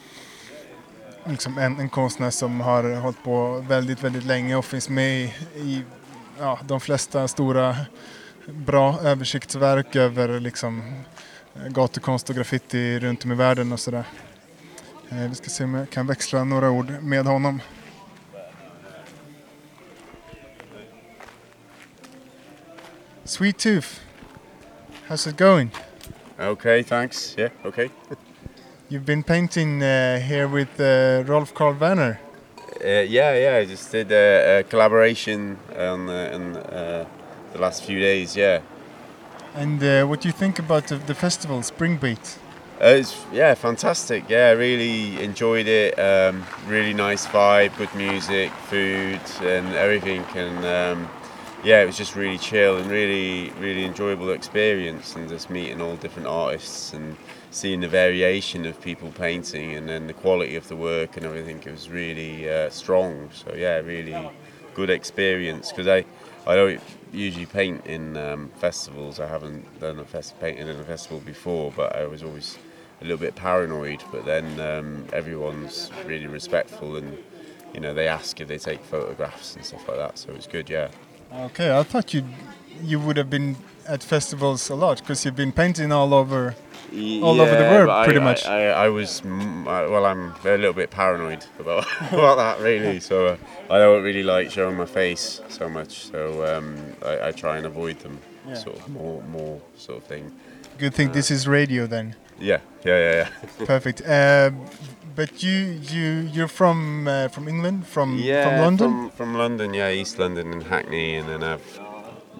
liksom en, en konstnär som har hållit på väldigt, väldigt länge och finns med i, i ja, de flesta stora bra översiktsverk över liksom eh, gatukonst och graffiti runt om i världen och sådär. Eh, vi ska se om jag kan växla några ord med honom. Sweet Tooth, how's it going? Okay, thanks. Yeah, okay. You've been painting uh, here with uh, Rolf Karl Werner. Uh, yeah, yeah. I just did a, a collaboration on uh, in uh, the last few days. Yeah. And uh, what do you think about the, the festival, Spring Beat? Uh, it's yeah, fantastic. Yeah, really enjoyed it. Um, really nice vibe, good music, food, and everything. And um, yeah, it was just really chill and really, really enjoyable experience. And just meeting all different artists and seeing the variation of people painting and then the quality of the work and everything. It was really uh, strong. So yeah, really good experience because I, I don't usually paint in um, festivals. I haven't done a fest painting in a festival before, but I was always a little bit paranoid. But then um, everyone's really respectful and you know they ask if they take photographs and stuff like that. So it was good. Yeah. Okay, I thought you you would have been at festivals a lot because you've been painting all over all over the world, pretty I, much. I, I, I was, I- well, I'm a little bit paranoid *laughs* about, about that, really. So uh, I don't really like showing my face so much. So um, I, I try and avoid them, Yeah. sort of more, more sort of thing. Good thing this is radio then. Yeah, yeah, yeah, yeah. *laughs* Perfect. Uh, but you you you're from uh, from England, from yeah, from London. From, from London, yeah, East London and Hackney, and then I've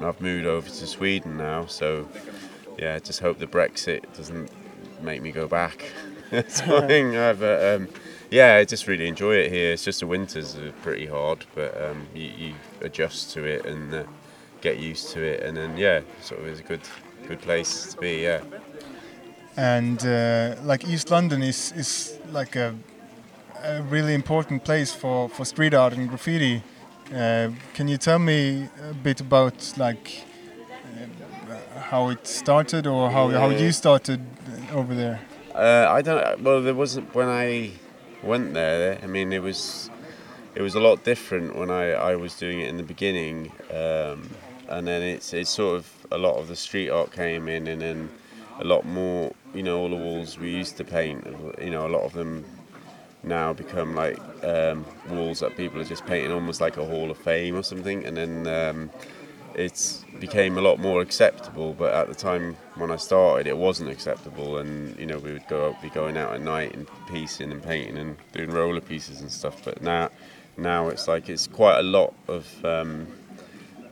I've moved over to Sweden now. So yeah, just hope the Brexit doesn't make me go back. *laughs* Something, *laughs* uh, but um, yeah, I just really enjoy it here. It's just the winters are pretty hard, but um, you, you adjust to it and uh, get used to it, and then yeah, sort of is a good good place to be. Yeah. And uh, like East London is is like a, a really important place for, for street art and graffiti. Uh, can you tell me a bit about like uh, how it started or how, how you started over there? Uh, I don't. Well, there wasn't when I went there. I mean, it was it was a lot different when I, I was doing it in the beginning, um, and then it's it's sort of a lot of the street art came in, and then a lot more. You know, all the walls we used to paint. You know, a lot of them now become like um, walls that people are just painting almost like a hall of fame or something, and then. Um, it's became a lot more acceptable. But at the time when I started, it wasn't acceptable, and you know we would go be going out at night and piecing and painting and doing roller pieces and stuff. But now, now it's like it's quite a lot of um,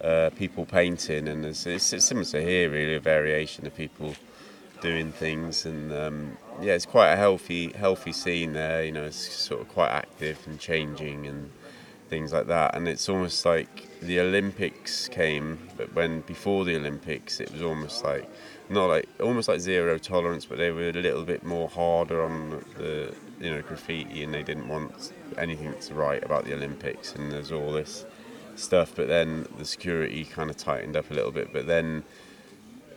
uh, people painting, and it's, it's similar to here, really, a variation of people doing things, and um, yeah, it's quite a healthy healthy scene there. You know, it's sort of quite active and changing and things like that. And it's almost like the Olympics came, but when before the Olympics, it was almost like not like almost like zero tolerance, but they were a little bit more harder on the you know graffiti and they didn't want anything to write about the Olympics and there's all this stuff. But then the security kind of tightened up a little bit. But then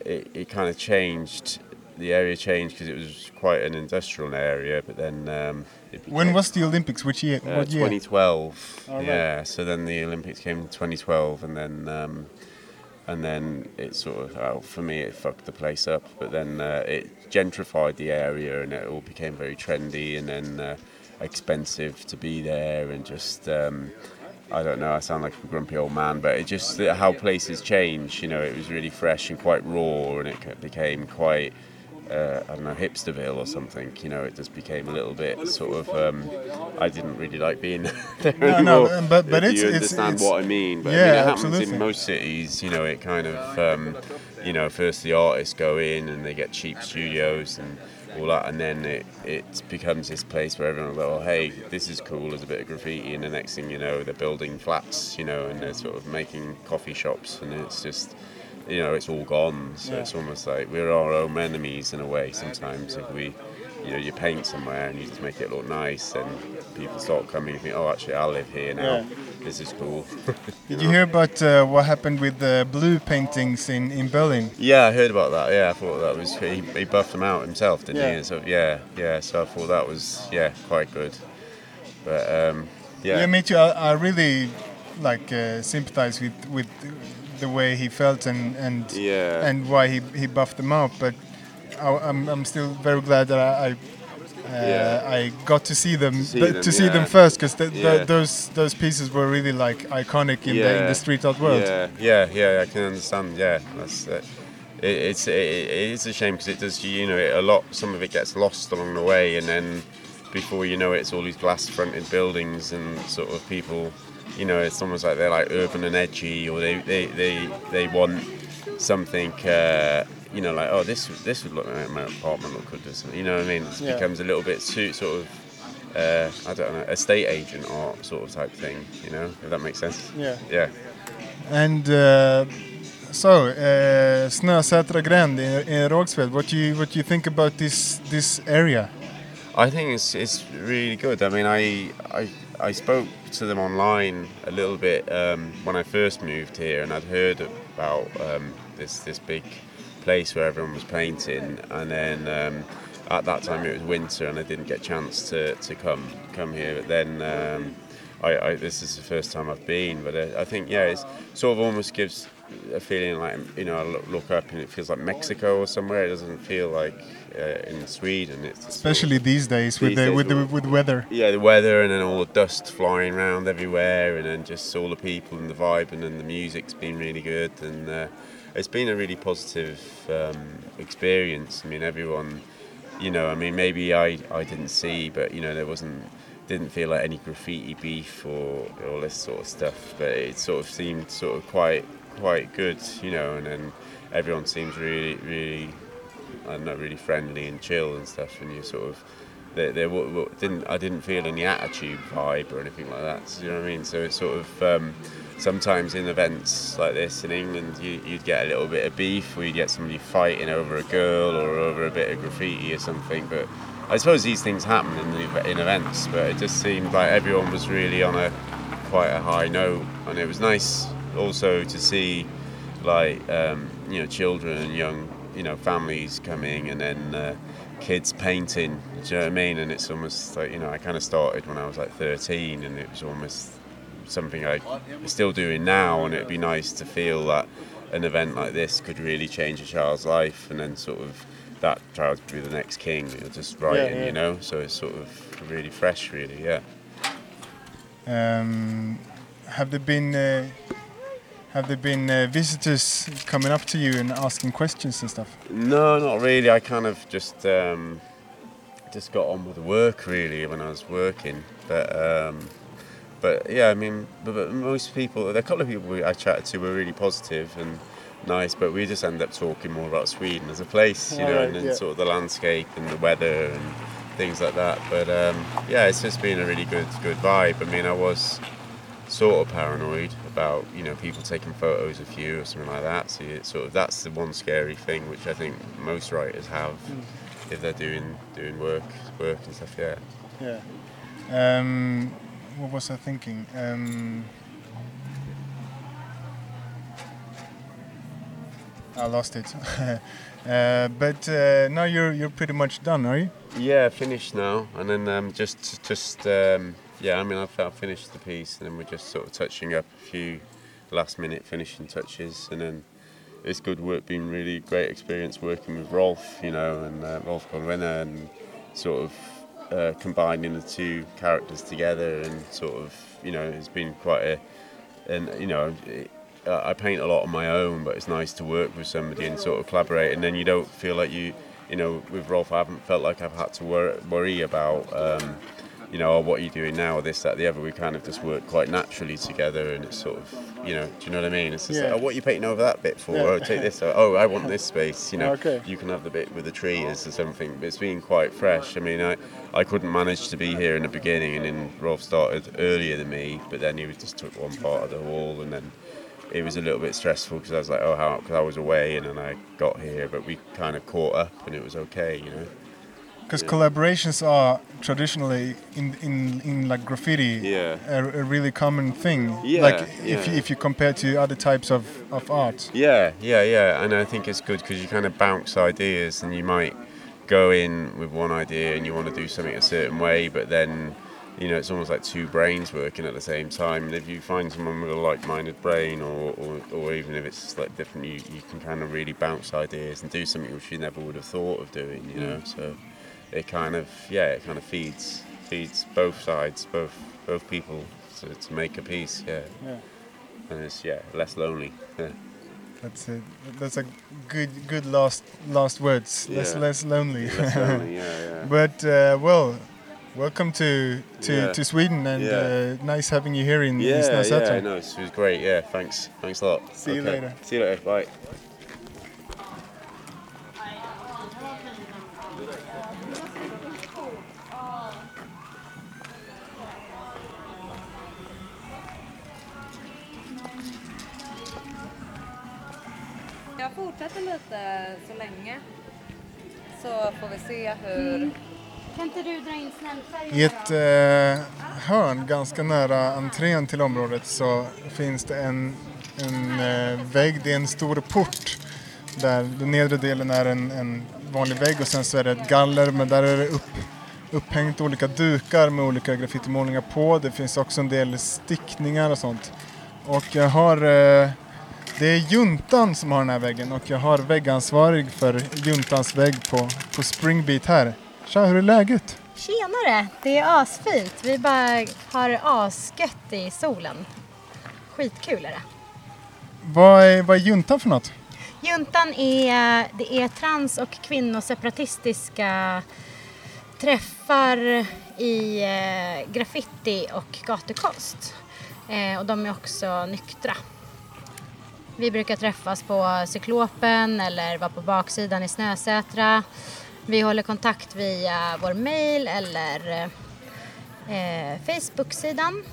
it, it kind of changed. The area changed because it was quite an industrial area. But then um, it When was the Olympics? Which year? uh, what year? 2012. All right. Yeah. So then the Olympics came in 2012, and then um, and then it sort of well, for me it fucked the place up. But then uh, it gentrified the area, and it all became very trendy, and then uh, expensive to be there, and just. Um, I don't know. I sound like a grumpy old man, but it just how places change. You know, it was really fresh and quite raw, and it became quite uh, I don't know, hipsterville or something. You know, it just became a little bit sort of. Um, I didn't really like being *laughs* there No, anymore. no, but- but it's- you it's- understand it's- what I mean. But I Yeah, mean, it happens absolutely. in most cities. You know, it kind of. Um, you know, first the artists go in and they get cheap studios and all that, and then it, it becomes this place where everyone will go, oh, hey, this is cool, there's a bit of graffiti, and the next thing you know, they're building flats, you know, and they're sort of making coffee shops, and it's just, you know, it's all gone. So Yeah. it's almost like we're our own enemies in a way sometimes if we. You know, you paint somewhere and you just make it look nice, and people start coming and think, "Oh, actually, I live here now. Yeah. This is cool." *laughs* Did you hear about uh, what happened with the blue paintings in, in Berlin? Yeah, I heard about that. Yeah, I thought that was he, he buffed them out himself, didn't he? Yeah. And so yeah, yeah. So I thought that was yeah quite good. But um, yeah, Yeah, me too. I, I really like uh, sympathize with with the way he felt and and Yeah. and why he, he buffed them out. But I, I'm I'm still very glad that I. I uh, Yeah. I got to see them, See th- them, to see them first because th- th- those those pieces were really like iconic in the in the street art world. Yeah, yeah, yeah. I can understand. Yeah, that's it. it it's it, it is a shame because it does. You know, it, a lot. Some of it gets lost along the way, and then before you know it, it's all these glass-fronted buildings and sort of people. You know, it's almost like they're like urban and edgy, or they they they, they want something. Uh, you know, like oh, this this would look like my apartment look good, doesn't it? You know what I mean? It Yeah. becomes a little bit too sort of. Uh, I don't know, estate agent art sort of type thing, you know, if that makes sense. Yeah. Yeah. And uh, so, uh, Snösätra Gränd in, in Rågsved, what do you what do you think about this this area? I think it's it's really good. I mean, I I, I spoke to them online a little bit um, when I first moved here, and I'd heard about um, this this big place where everyone was painting, and then um, at that time it was winter, and I didn't get a chance to, to come come here. But then um, I, I this is the first time I've been, but uh, I think yeah, it's sort of almost gives a feeling like you know I look up and it feels like Mexico or somewhere. It doesn't feel like uh, in Sweden. It's Especially these days with These the days with the with- with weather. yeah, the weather and then all the dust flying around everywhere, and then just all the people and the vibe, and then the music's been really good, and uh, it's been a really positive um, experience. I mean, everyone, you know, I mean, maybe I, I didn't see, but you know, there wasn't, didn't feel like any graffiti beef or all this sort of stuff, but it sort of seemed sort of quite quite good, you know, and then everyone seems really really I don't really friendly and chill and stuff, and you sort of there, didn't I didn't feel any attitude vibe or anything like that. So, you know what I mean? So it's sort of um, sometimes in events like this in England, you, you'd get a little bit of beef, or you'd get somebody fighting over a girl or over a bit of graffiti or something. But I suppose these things happen in the, in events, but it just seemed like everyone was really on a quite a high note, and it was nice also to see like um, you know children and young you know families coming and then uh, kids painting do you know what I mean? And it's almost like you know I kind of started when I was like 13 and it was almost something I'm still doing now and it'd be nice to feel that an event like this could really change a child's life and then sort of that child could be the next king you're just writing yeah. you know? So it's sort of really fresh really yeah. Um, have there been uh, have there been uh, visitors coming up to you and asking questions and stuff? No, not really. I kind of just um, just got on with the work really when I was working. But um, but yeah, I mean, but, but most people, a couple of people we, I chatted to were really positive and nice, but we just end up talking more about Sweden as a place, you know, and then yeah. sort of the landscape and the weather and things like that. But um, yeah, it's just been a really good good vibe. I mean, I was sort of paranoid about you know people taking photos of you or something like that. So it's sort of that's the one scary thing which I think most writers have if they're doing doing work work and stuff. Yeah. Yeah. Um, what was I thinking? Um, I lost it. *laughs* uh, but uh, now you're you're pretty much done, are you? Yeah, finished now, and then um, just just um, yeah. I mean, I've, I've finished the piece, and then we're just sort of touching up a few last minute finishing touches, and then it's good work. Been really great experience working with Rolf, you know, and uh, Rolf Colwena, and sort of uh, combining the two characters together, and sort of you know, it's been quite a and you know. It, I paint a lot on my own, but it's nice to work with somebody and sort of collaborate, and then you don't feel like you, you know, with Rolf, I haven't felt like I've had to wor- worry about, um, you know, oh, what are you doing now, or this, that, the other. We kind of just work quite naturally together, and it's sort of, you know, do you know what I mean? It's just Yeah. like, oh, what are you painting over that bit for? Yeah. Oh, take this. Oh, I want this space. You know, *laughs* Okay. you can have the bit with the trees or something. But it's been quite fresh. I mean, I, I couldn't manage to be here in the beginning, and then Rolf started earlier than me, but then he just took one part of the wall, and then it was a little bit stressful because I was like, oh, how? Because I was away and then I got here, but we kind of caught up and it was okay, you know. Because collaborations are traditionally in in, in like graffiti Yeah. a, a really common thing. Yeah, like if yeah. you, if you compare to other types of, of art. Yeah, yeah, yeah, and I think it's good because you kind of bounce ideas, and you might go in with one idea and you want to do something a certain way, but then you know it's almost like two brains working at the same time. And if you find someone with a like-minded brain, or, or, or even if it's like different, you, you can kind of really bounce ideas and do something which you never would have thought of doing. You know, so it kind of yeah, it kind of feeds feeds both sides, both both people to, to make a piece. Yeah, Yeah. and it's yeah less lonely. Yeah. That's a that's a good good last last words. Less Yeah. less less lonely. Less lonely, *laughs* yeah, yeah. but uh, well, welcome to to, to Sweden and uh, nice having you here in, Yeah, Snösätra. yeah, no, it was great. Yeah, thanks, thanks a lot. See you later. See you later. Bye. Fortsätter lite så länge. Så får vi se hur... Kan inte du dra in snällfärgen? I ett eh, hörn ganska nära entrén till området så finns det en, en eh, vägg, det är en stor port där den nedre delen är en, en vanlig vägg och sen så är det ett galler men där är det upp, upphängt olika dukar med olika graffitimålningar på. Det finns också en del stickningar och sånt. Och jag har, eh, det är juntan som har den här väggen och jag har väggansvarig för juntans vägg på, på Springbeat här. Tja, hur är läget? Tjenare! Det är asfint. Vi bara har asgött i solen. Skitkul är det. Vad är, vad är juntan för något? Juntan är, det är trans och kvinnoseparatistiska träffar i eh, graffiti och gatukonst. Eh, och de är också nyktra. Vi brukar träffas på Cyklopen eller vara på baksidan i Snösätra. Vi håller kontakt via vår mail eller eh, Facebook-sidan.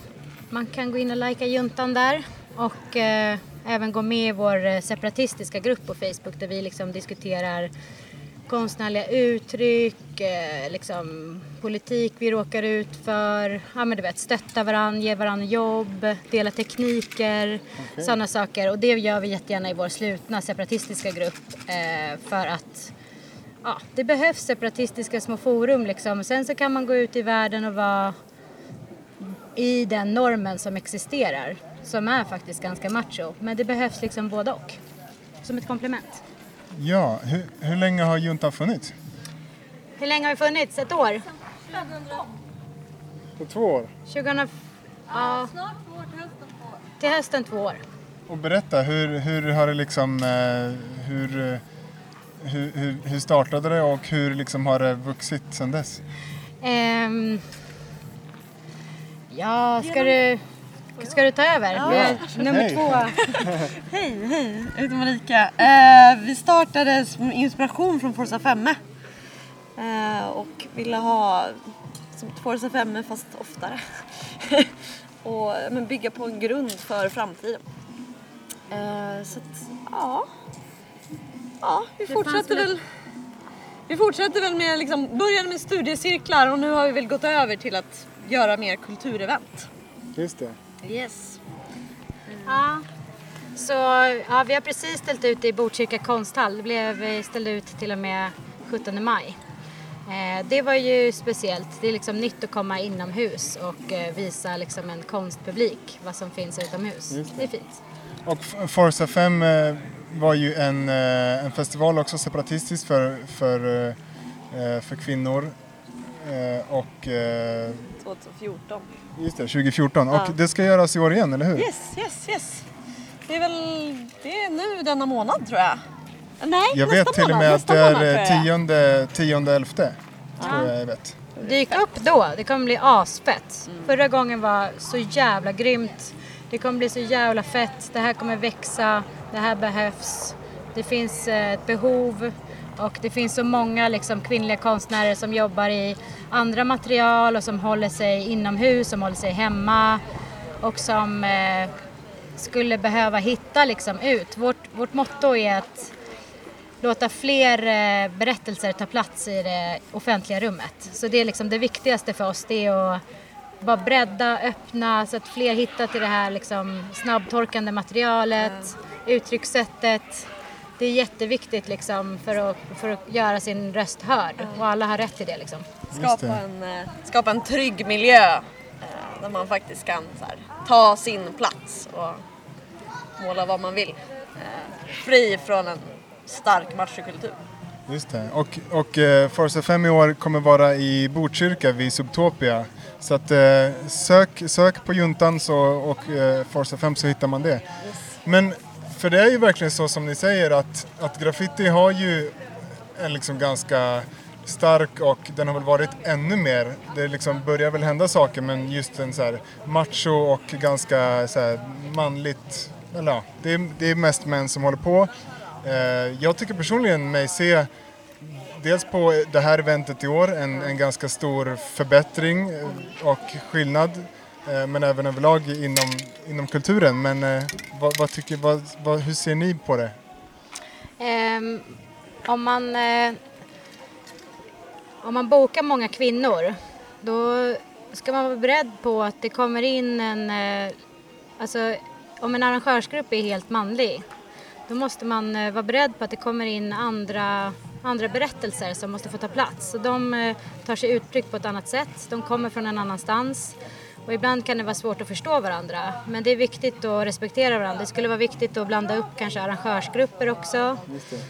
Man kan gå in och likea juntan där och eh, även gå med i vår eh, separatistiska grupp på Facebook där vi liksom diskuterar konstnärliga uttryck, eh, liksom politik vi råkar ut för, ja men du vet stötta varandra, ge varandra jobb, dela tekniker, Okej. sådana saker och det gör vi jättegärna i vår slutna separatistiska grupp eh, för att ja, det behövs separatistiska små forum liksom. Sen så kan man gå ut i världen och vara i den normen som existerar, som är faktiskt ganska macho. Men det behövs liksom både och, som ett komplement. Ja, hur, hur länge har juntan funnits? Hur länge har vi funnits? Ett år? På två år. 2000... Ja. Till hösten två år. Och berätta, hur, hur har det liksom, eh, hur, eh, hur, hur, hur startade det och hur liksom har det vuxit sedan dess? Ehm, ja, ska du, ska du ta över? Ja. Nummer Hej. två. *laughs* Hej, hej. Jag heter Marika. Eh, vi startade som inspiration från Forza 5 eh, och ville ha som Forza 5 fast oftare. *laughs* och men bygga på en grund för framtiden. Eh, så att, ja. Ja, vi Det fortsätter väl. vi fortsätter väl med, liksom, började med studiecirklar och nu har vi väl gått över till att göra mer kulturevent. Just det. Yes. Ja. Så ja, vi har precis ställt ut i Botkyrka konsthall. Det blev eh, ställt ut till och med 17 maj. Eh, det var ju speciellt. Det är liksom nytt att komma inomhus och eh, visa liksom en konstpublik vad som finns utomhus. Just det. det är fint. Och Forza 5 eh, var ju en, eh, en festival också separatistisk för, för, eh, för kvinnor. Eh, och eh, 2014. Just det, 2014. Ja. Och det ska göras i år igen, eller hur? Yes, yes, yes. Det är väl, det är nu denna månad tror jag. Nej, Jag nästa vet till och månad, med att nästa det tror är tionde, tionde elfte. Tror Ja. jag jag vet. Dyk upp då, det kommer bli asfett. Mm. Förra gången var så jävla grymt. Det kommer bli så jävla fett. Det här kommer växa, det här behövs. Det finns eh, ett behov och det finns så många liksom, kvinnliga konstnärer som jobbar i andra material och som håller sig inomhus, som håller sig hemma och som eh, skulle behöva hitta liksom, ut. Vårt, vårt motto är att låta fler eh, berättelser ta plats i det offentliga rummet. Så det är liksom det viktigaste för oss, det är att vara bredda, öppna så att fler hittar till det här liksom snabbtorkande materialet, uttryckssättet. Det är jätteviktigt liksom för att, för att göra sin röst hörd och alla har rätt till det liksom. Skapa en, eh, skapa en trygg miljö eh, där man faktiskt kan så här, ta sin plats och måla vad man vill. Eh, Fri från en stark machokultur. Just det. Och, och eh, Forza 5 i år kommer vara i Botkyrka vid Subtopia. Så att eh, sök, sök på Juntan så, och eh, Forza 5 så hittar man det. Men för det är ju verkligen så som ni säger att, att graffiti har ju en liksom ganska stark och den har väl varit ännu mer. Det liksom börjar väl hända saker men just en så här macho och ganska så här manligt, eller ja, det är, det är mest män som håller på. Eh, jag tycker personligen mig se dels på det här eventet i år en, en ganska stor förbättring och skillnad eh, Eh, men även överlag inom, inom kulturen. Men eh, vad, vad tycker, vad, vad, hur ser ni på det? Ehm, om, man, eh, om man bokar många kvinnor då ska man vara beredd på att det kommer in en... Eh, alltså, om en arrangörsgrupp är helt manlig då måste man eh, vara beredd på att det kommer in andra, andra berättelser som måste få ta plats. Så de eh, tar sig uttryck på ett annat sätt, de kommer från en annanstans. Och ibland kan det vara svårt att förstå varandra. Men det är viktigt att respektera varandra. Det skulle vara viktigt att blanda upp kanske arrangörsgrupper också.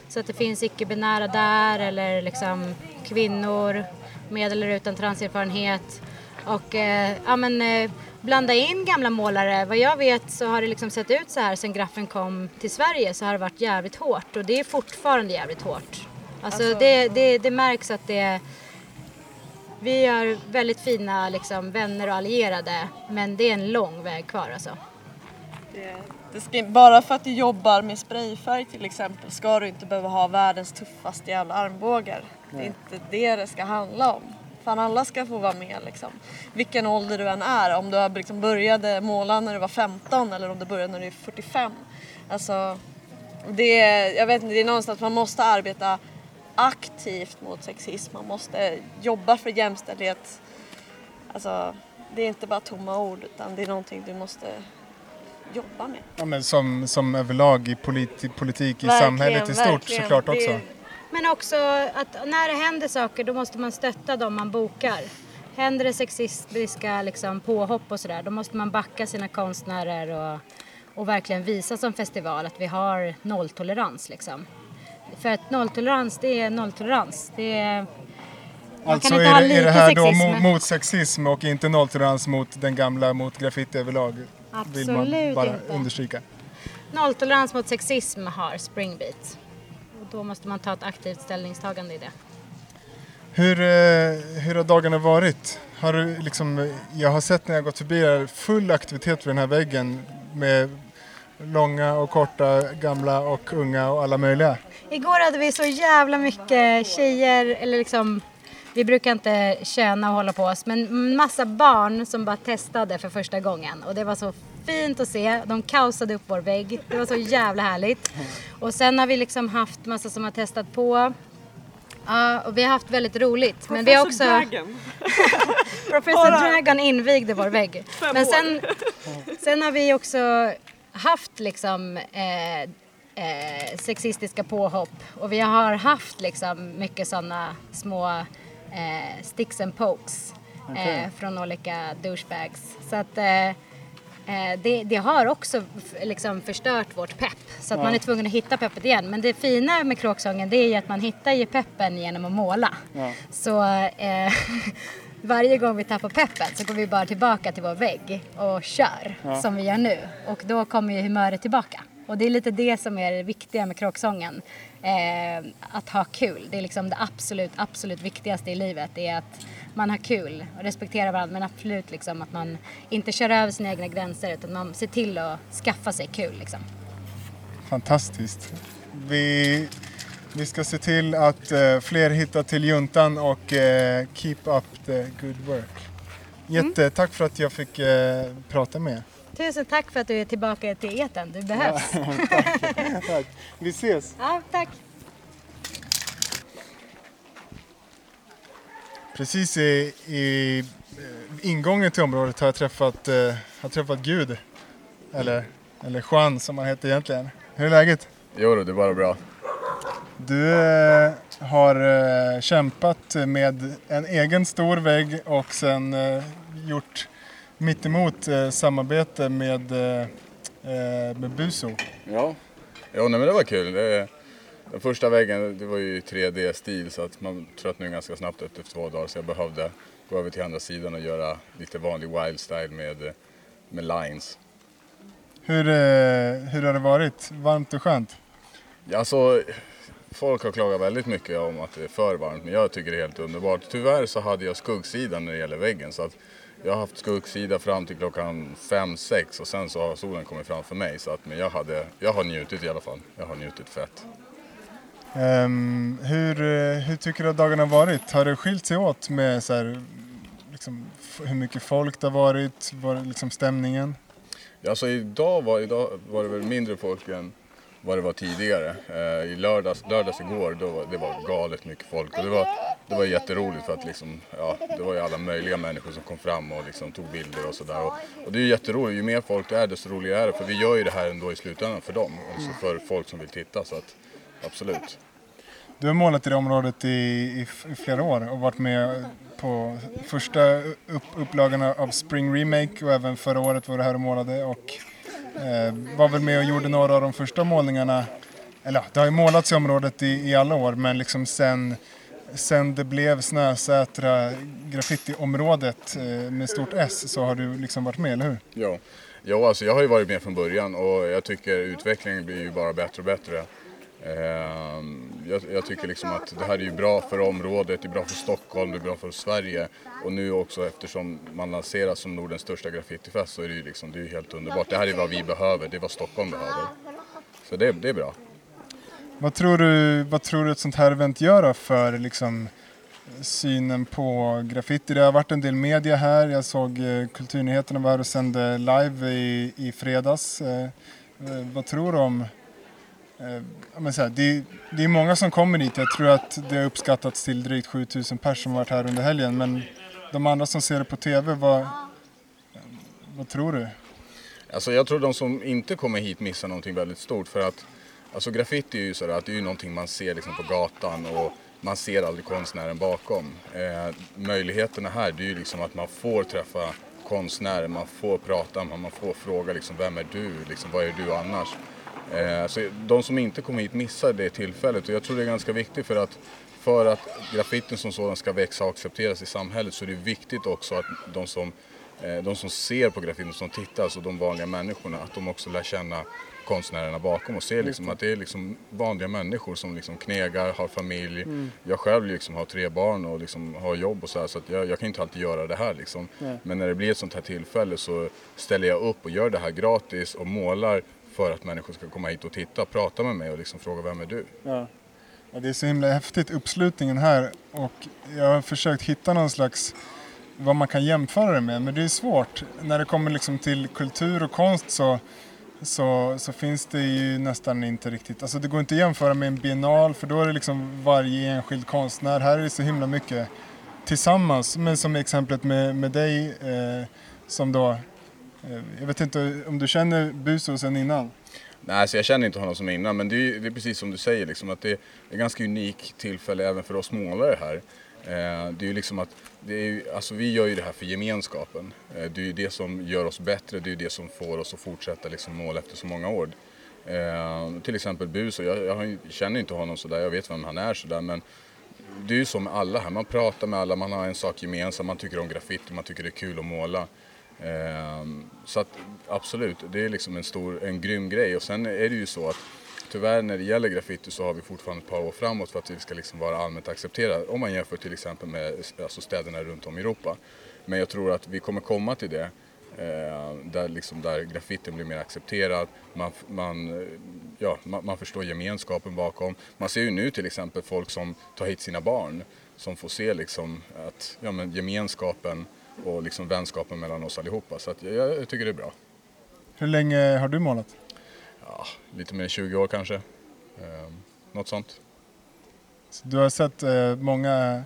Så att det finns icke-binära där eller liksom kvinnor med eller utan transerfarenhet. Och eh, ja, men, eh, blanda in gamla målare. Vad jag vet så har det liksom sett ut så här sedan graffen kom till Sverige så har det varit jävligt hårt och det är fortfarande jävligt hårt. Alltså, Alltså- det, det, det märks att det vi har väldigt fina liksom, vänner och allierade men det är en lång väg kvar alltså. Det, det ska, bara för att du jobbar med sprayfärg till exempel ska du inte behöva ha världens tuffaste jävla armbågar. Det är Nej. inte det det ska handla om. Fan alla ska få vara med liksom. Vilken ålder du än är. Om du liksom började måla när du var 15 eller om du började när du är 45. Alltså, det är, jag vet inte, det är någonstans man måste arbeta aktivt mot sexism. Man måste jobba för jämställdhet. Alltså, det är inte bara tomma ord utan det är någonting du måste jobba med. Ja, men som, som överlag i politi, politik i Verkligen, samhället i stort verkligen. såklart Det- också. Men också att när det händer saker då måste man stötta dem man bokar. Händer det sexistiska liksom, påhopp och sådär då måste man backa sina konstnärer och, och verkligen visa som festival att vi har nolltolerans liksom. För att nolltolerans det är nolltolerans. Det är, Alltså kan inte är det, är det här då sexism. mo- mot sexism och inte nolltolerans mot den gamla, mot graffiti överlag? Vill man Absolut bara inte. understryka. Nolltolerans mot sexism har Springbeat. Och då måste man ta ett aktivt ställningstagande i det. Hur, eh, hur har dagarna varit? Har du liksom, jag har sett när jag gått förbi här full aktivitet vid den här väggen med långa och korta, gamla och unga och alla möjliga. Igår hade vi så jävla mycket tjejer, eller liksom, vi brukar inte köna och hålla på oss, men massa barn som bara testade för första gången. Och det var så fint att se. De kaosade upp vår vägg. Det var så jävla härligt. Och sen har vi liksom haft massa som har testat på. Ja, och vi har haft väldigt roligt. Men vi har också... Dragon. *laughs* Professor Dragon invigde vår vägg. Fem Men år. sen, sen har vi också haft liksom eh, eh, sexistiska påhopp och vi har haft liksom mycket sådana små eh, sticks and pokes eh, från olika douchebags. Så att eh, eh, det, det har också liksom förstört vårt pepp. Så att Ja. man är tvungen att hitta peppet igen. Men det fina med kråksången det är ju att man hittar ju peppen genom att måla. Ja. Så eh, *laughs* varje gång vi tappar peppen så går vi bara tillbaka till vår vägg och kör Ja. som vi gör nu. Och då kommer ju humöret tillbaka. Och det är lite det som är det viktiga med kråksången. Eh, att ha kul. Det är liksom det absolut, absolut viktigaste i livet. Det är att man har kul och respekterar varandra. Men absolut liksom att man inte kör över sina egna gränser utan man ser till att skaffa sig kul liksom. Fantastiskt. Vi, vi ska se till att eh, fler hittar till juntan och eh, keep up the good work. Jätte, tack för att jag fick eh, prata med er. Tusen tack för att du är tillbaka till eten. Du behövs. *laughs* tack. tack. Vi ses. Ja, tack. Precis i, i eh, ingången till området har jag träffat, eh, har träffat Gud. Eller, eller Juan som han heter egentligen. Hur är läget? Jo det är bara bra. Du eh, har eh, kämpat med en egen stor vägg och sen eh, gjort mittemot eh, samarbete med, eh, eh, med Buso. Ja. Jo, nej, men det var kul. Det, den första väggen det var ju i 3D-stil så att man tröttnade ganska snabbt efter två dagar så jag behövde gå över till andra sidan och göra lite vanlig wild style med, eh, med lines. Hur, eh, hur har det varit? Varmt och skönt? Ja, Alltså, folk har klagat väldigt mycket om att det är för varmt men jag tycker det är helt underbart. Tyvärr så hade jag skuggsidan när det gäller väggen så att jag har haft skuggsida fram till klockan 5-6 och sen så har solen kommit fram för mig. Så att, men jag, hade, jag har njutit i alla fall. Jag har njutit fett. Ehm, hur, eh, hur tycker du att dagarna har varit? Har det skilt sig åt med så här, liksom, hur mycket folk det har varit? Var liksom stämningen? Ja, Alltså idag var, idag var det väl mindre folk än vad det var tidigare. Eh, I lördags, lördags igår då det var galet mycket folk och det var, det var jätteroligt för att liksom, ja, det var ju alla möjliga människor som kom fram och liksom tog bilder och sådär. Och, och det är ju jätteroligt, ju mer folk det är desto roligare är det för vi gör ju det här ändå i slutändan för dem, alltså för folk som vill titta så att absolut. Du har målat i det området i, i, i flera år och varit med på första upp, upplagan av Spring Remake och även förra året var du här och målade och Eh, var väl med och gjorde några av de första målningarna. Eller ja, det har ju målats i området i, i alla år men liksom sen, sen det blev Snösätra graffitiområdet eh, med stort S så har du liksom varit med, eller hur? Ja, ja alltså jag har ju varit med från början och jag tycker utvecklingen blir ju bara bättre och bättre. Ehm, jag, jag tycker liksom att det här är ju bra för området, det är bra för Stockholm, det är bra för Sverige och nu också eftersom man lanseras som Nordens största graffitifest så är det ju liksom, det är helt underbart. Det här är vad vi behöver, det är vad Stockholm behöver. Så det, det är bra. Vad tror du, vad tror du ett sånt här event gör då för liksom, synen på graffiti? Det har varit en del media här. Jag såg eh, Kulturnyheterna var här och sände live i, i fredags. Eh, eh, vad tror du om... Eh, men så här, det, det är många som kommer hit. Jag tror att det har uppskattats till drygt 7000 personer som varit här under helgen. Men de andra som ser det på TV, vad, vad tror du? Alltså jag tror de som inte kommer hit missar någonting väldigt stort för att alltså graffiti är ju sådär att det är ju någonting man ser liksom på gatan och man ser aldrig konstnären bakom. Eh, möjligheterna här det är ju liksom att man får träffa konstnärer, man får prata, man man får fråga liksom vem är du, liksom, vad är du annars? Eh, så de som inte kommer hit missar det tillfället och jag tror det är ganska viktigt för att för att graffitin som sådan ska växa och accepteras i samhället så är det viktigt också att de som Eh, de som ser på graffitin, som tittar, alltså de vanliga människorna, att de också lär känna konstnärerna bakom och ser liksom att det är liksom vanliga människor som liksom knegar, har familj. Mm. Jag själv liksom har tre barn och liksom har jobb och så här, så att jag, jag kan inte alltid göra det här liksom. Nej. Men när det blir ett sånt här tillfälle så ställer jag upp och gör det här gratis och målar för att människor ska komma hit och titta, prata med mig och liksom fråga vem är du? Ja. Ja, det är så himla häftigt uppslutningen här och jag har försökt hitta någon slags vad man kan jämföra det med men det är svårt. När det kommer liksom till kultur och konst så så, så finns det ju nästan inte riktigt, alltså det går inte att jämföra med en biennal för då är det liksom varje enskild konstnär. Här är det så himla mycket tillsammans, men som exemplet med, med dig eh, som då, Eh, jag vet inte om du känner Buso sen innan? Nej, alltså jag känner inte honom som innan, men det är, det är precis som du säger, liksom, att det är ett ganska unikt tillfälle även för oss målare här. Eh, det är ju liksom att, det är alltså vi gör ju det här för gemenskapen. Eh, det är ju det som gör oss bättre, det är ju det som får oss att fortsätta liksom måla efter så många år. Till exempel Buso, jag, jag ju- känner inte honom sådär, jag vet vem han är sådär, men det är ju så med alla här, man pratar med alla, man har en sak gemensam, man tycker om graffiti, man tycker det är kul att måla. Ehm, så att absolut, det är liksom en stor, en grym grej. Och sen är det ju så att tyvärr när det gäller graffiti så har vi fortfarande ett par år framåt för att det ska liksom vara allmänt accepterat. Om man jämför till exempel med alltså städerna runt om i Europa. Men jag tror att vi kommer komma till det. eh, Där, liksom, där graffitin blir mer accepterad, man, man, ja, man, man förstår gemenskapen bakom. Man ser ju nu till exempel folk som tar hit sina barn som får se liksom att, ja, men gemenskapen och liksom vänskapen mellan oss allihopa. Så jag, jag tycker det är bra. Hur länge har du målat? Ja, lite mer än 20 år kanske. Ehm, något sånt. Så du har sett eh, många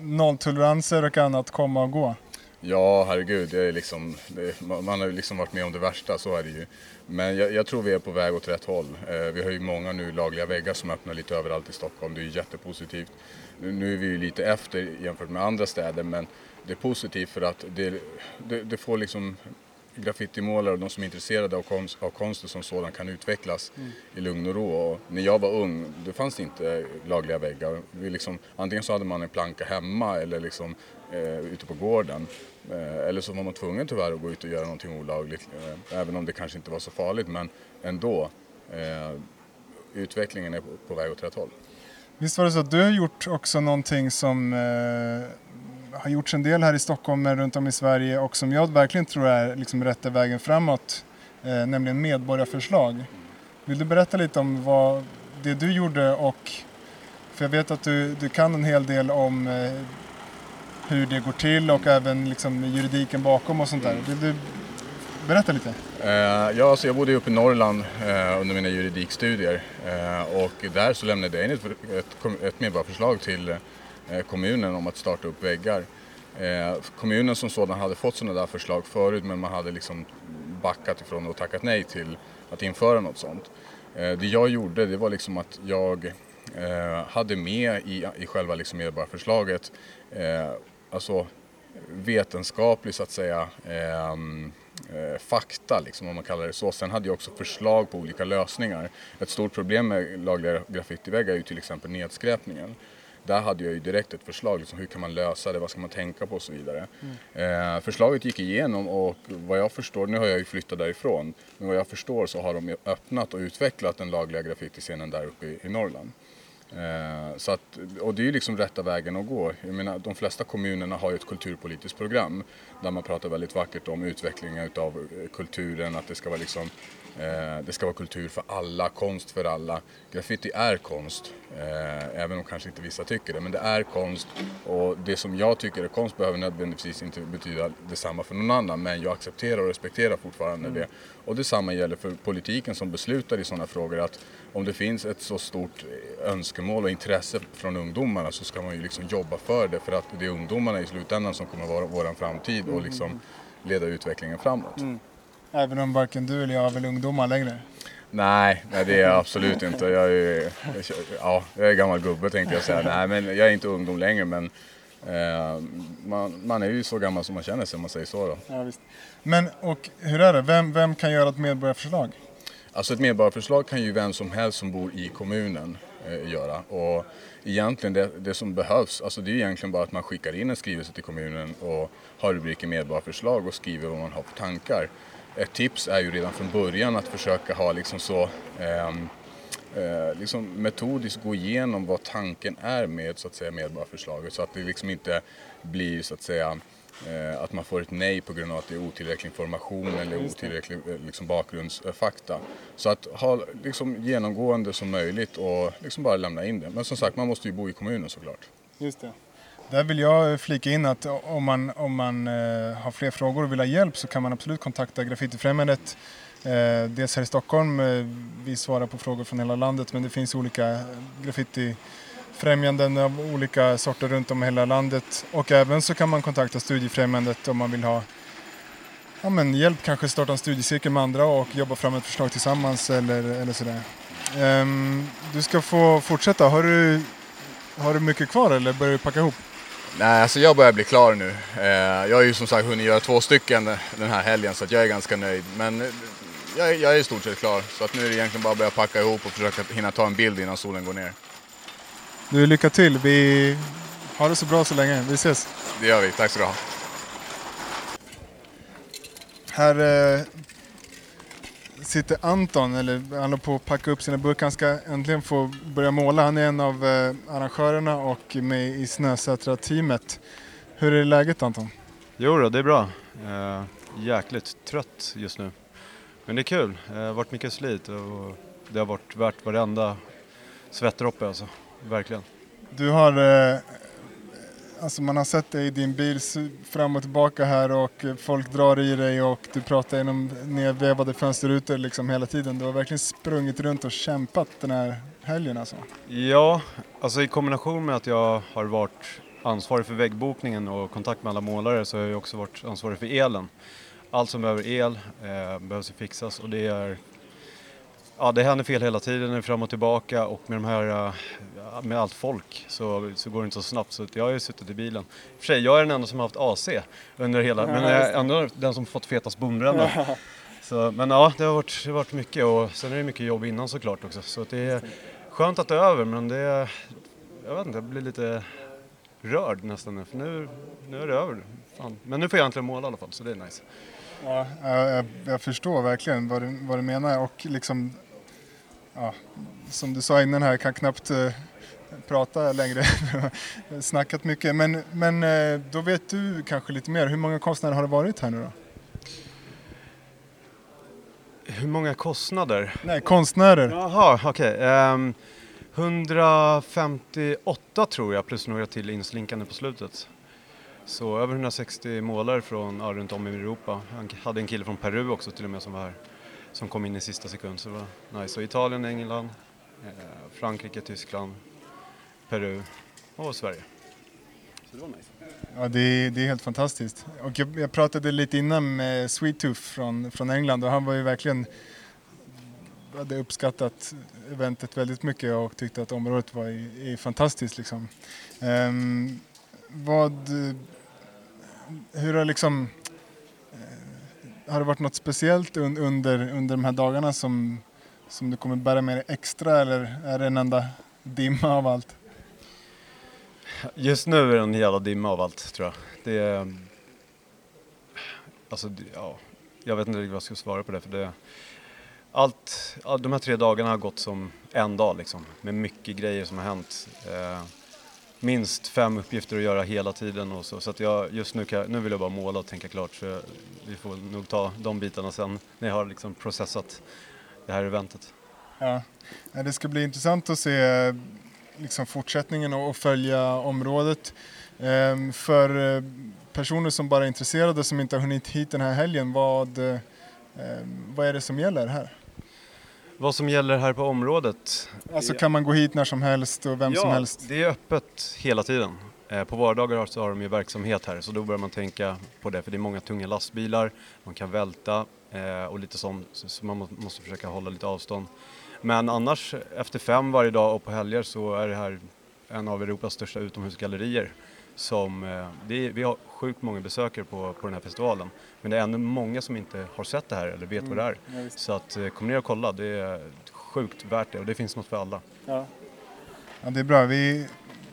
nolltoleranser och annat komma och gå? Ja, herregud. Det är liksom, det, man man har ju liksom varit med om det värsta, så är det ju. Men jag, jag tror vi är på väg åt rätt håll. Eh, vi har ju många nu lagliga väggar som öppnar lite överallt i Stockholm. Det är ju jättepositivt. Nu, nu är vi ju lite efter jämfört med andra städer, men det är positivt för att det, det, det får liksom graffitimålare och de som är intresserade av, konst, av konsten som sådan kan utvecklas Mm. i lugn och ro. Och när jag var ung, då fanns det inte lagliga väggar. Vi liksom, antingen så hade man en planka hemma eller liksom, eh, ute på gården. Eh, eller så var man tvungen tyvärr att gå ut och göra någonting olagligt. Eh, även om det kanske inte var så farligt, men ändå. Eh, utvecklingen är på, på väg åt rätt håll. Visst var det så att du har gjort också någonting som eh, har gjorts en del här i Stockholm men runt om i Sverige och som jag verkligen tror är liksom rätta vägen framåt, eh, nämligen medborgarförslag. Vill du berätta lite om vad det du gjorde och, för jag vet att du, du kan en hel del om eh, hur det går till och även liksom juridiken bakom och sånt där. Vill du berätta lite? Eh, ja, alltså jag bodde uppe i Norrland eh, under mina juridikstudier eh, och där så lämnade jag in ett, ett, ett medborgarförslag till eh, Eh, kommunen om att starta upp väggar. Eh, kommunen som sådan hade fått sådana där förslag förut men man hade liksom backat ifrån och tackat nej till att införa något sånt. Eh, det jag gjorde det var liksom att jag hade med i, i själva liksom medborgarförslaget alltså vetenskaplig så att säga fakta, liksom, om man kallar det så. Sen hade jag också förslag på olika lösningar. Ett stort problem med lagliga graffitiväggar är ju till exempel nedskräpningen. Där hade jag ju direkt ett förslag, liksom, hur kan man lösa det, vad ska man tänka på och så vidare. Eh, förslaget gick igenom och vad jag förstår, nu har jag ju flyttat därifrån, men vad jag förstår så har de öppnat och utvecklat den lagliga graffitiscenen där uppe i, i Norrland. Eh, så att, och det är ju liksom rätta vägen att gå. Jag menar, de flesta kommunerna har ju ett kulturpolitiskt program där man pratar väldigt vackert om utvecklingen utav kulturen, att det ska vara liksom det ska vara kultur för alla, konst för alla. Graffiti är konst, eh, även om kanske inte vissa tycker det, men det är konst och det som jag tycker är konst behöver nödvändigtvis inte betyda detsamma för någon annan, men jag accepterar och respekterar fortfarande Mm. det. Och detsamma gäller för politiken som beslutar i sådana frågor att om det finns ett så stort önskemål och intresse från ungdomarna så ska man ju liksom jobba för det för att det är ungdomarna i slutändan som kommer vara vår framtid och liksom leda utvecklingen framåt. Mm. Även om varken du eller jag är väl ungdomar längre. Nej, nej, det är jag absolut inte. Jag är, ja, jag är gammal gubbe tänkte jag säga. Nej, men jag är inte ungdom längre men eh, man, man är ju så gammal som man känner sig om man säger så. Då. Ja, visst. Men och hur är det? Vem, vem kan göra ett medborgarförslag? Alltså ett medborgarförslag kan ju vem som helst som bor i kommunen eh, göra. Och egentligen det, det som behövs, alltså det är egentligen bara att man skickar in en skrivelse till kommunen och har rubriken medborgarförslag och skriver vad man har för tankar. Ett tips är ju redan från början att försöka ha liksom så ehm, eh, liksom metodiskt gå igenom vad tanken är med så att säga medborgarförslaget så att det liksom inte blir så att säga eh, att man får ett nej på grund av att det är otillräcklig information eller otillräcklig eh, liksom, bakgrundsfakta. Så att ha liksom, genomgående som möjligt och liksom bara lämna in det. Men som sagt, man måste ju bo i kommunen såklart. Just det. Där vill jag eh, flika in att om man, om man eh, har fler frågor och vill ha hjälp så kan man absolut kontakta Graffitifrämjandet Eh, dels här i Stockholm, eh, vi svarar på frågor från hela landet men det finns olika graffitifrämjanden av olika sorter runt om i hela landet. Och även så kan man kontakta Studiefrämjandet om man vill ha ja, men hjälp, kanske starta en studiecirkel med andra och jobba fram ett förslag tillsammans eller, eller sådär. Ehm, du ska få fortsätta. Har du, har du mycket kvar eller börjar du packa ihop? Nej, alltså jag börjar bli klar nu. Eh, jag har ju som sagt hunnit göra två stycken den här helgen så att jag är ganska nöjd. Men eh, jag, jag är i stort sett klar. Så att nu är det egentligen bara att börja packa ihop och försöka hinna ta en bild innan solen går ner. Du, lycka till. Vi har det så bra så länge. Vi ses. Det gör vi. Tack så du ha. Här eh, sitter Anton, eller han håller på att packa upp sina burkar. Han ska äntligen få börja måla. Han är en av eh, arrangörerna och med i Snösätra-teamet. Hur är läget Anton? Jo då, det är bra. Eh, jäkligt trött just nu. Men det är kul. Det har varit mycket slit och det har varit värt varenda svettdroppe alltså. Verkligen. Du har, eh, alltså man har sett dig i din bil fram och tillbaka här och folk drar i dig och du pratar genom nedvevade fönsterrutor liksom hela tiden. Du har verkligen sprungit runt och kämpat den här helgen alltså. Ja, alltså i kombination med att jag har varit ansvarig för väggbokningen och kontakt med alla målare så har jag också varit ansvarig för elen. Allt som behöver el eh, behövs ju fixas och det är Ja, det händer fel hela tiden, fram och tillbaka och med de här, eh, med allt folk så, så går det inte så snabbt så jag har ju suttit i bilen. I och för sig, jag är den enda som har haft AC under hela, men jag är ändå den som fått fetast bomränna. Så, men ja, det har, varit, det har varit mycket och sen är det mycket jobb innan såklart också. Så det är skönt att det är över men det är, jag vet inte, jag blir lite rörd nästan nu, för nu, nu är det över. Fan. Men nu får jag äntligen måla i alla fall så det är nice. Ja, jag, jag, förstår verkligen vad du, vad du menar och liksom, ja, som du sa innan här, jag kan knappt eh, prata längre. *laughs* Snackat mycket, men, men eh, då vet du kanske lite mer. Hur många konstnärer har det varit här nu då? Hur många kostnader? Nej, konstnärer. Jaha, okej. Ehm, 158 tror jag plus några till inslinkande på slutet. Så över 160 målare från ja, runt om i Europa. Han hade en kille från Peru också till och med som var här. Som kom in i sista sekund så det var nice. Så Italien, England, eh, Frankrike, Tyskland, Peru och Sverige. Så det var nice. Ja, det, är- det är helt fantastiskt. Och jag, jag pratade lite innan med Sweet Tooth från, från England och han var ju verkligen hade uppskattat eventet väldigt mycket och tyckte att området var i, i fantastiskt. Liksom. Ehm, vad, eh, hur har liksom, eh, har det varit något speciellt un, under, under de här dagarna som, som du kommer bära med dig extra eller är det en enda dimma av allt? Just nu är det en jävla dimma av allt tror jag. Det är... Alltså, ja. Jag vet inte riktigt vad jag ska svara på det för det... Allt, de här tre dagarna har gått som en dag liksom. Med mycket grejer som har hänt. Eh, minst fem uppgifter att göra hela tiden och så. Så att jag, just nu, kan, nu vill jag bara måla och tänka klart. Så jag, vi får nog ta de bitarna sen när jag har liksom processat det här eventet. Ja, det ska bli intressant att se liksom, fortsättningen och, följa området. Ehm, för eh, personer som bara är intresserade som inte har hunnit hit den här helgen, vad, eh, ehm, vad är det som gäller här? Vad som gäller här på området? Alltså kan man gå hit när som helst och vem ja, som helst? det är öppet hela tiden. Eh, På vardagar har- så har de ju verksamhet här så då börjar man tänka på det för det är många tunga lastbilar, man kan välta eh, och lite sånt så- man må- måste försöka hålla lite avstånd. Men annars efter fem varje dag och på helger så är det här en av Europas största utomhusgallerier. Som, eh, är, vi har sjukt många besökare på, på den här festivalen men det är ännu många som inte har sett det här eller vet vad det är. Mm, ja, visst. så att eh, kom ner och kolla, det är sjukt värt det och det finns något för alla. Ja. Ja, det är bra. Vi,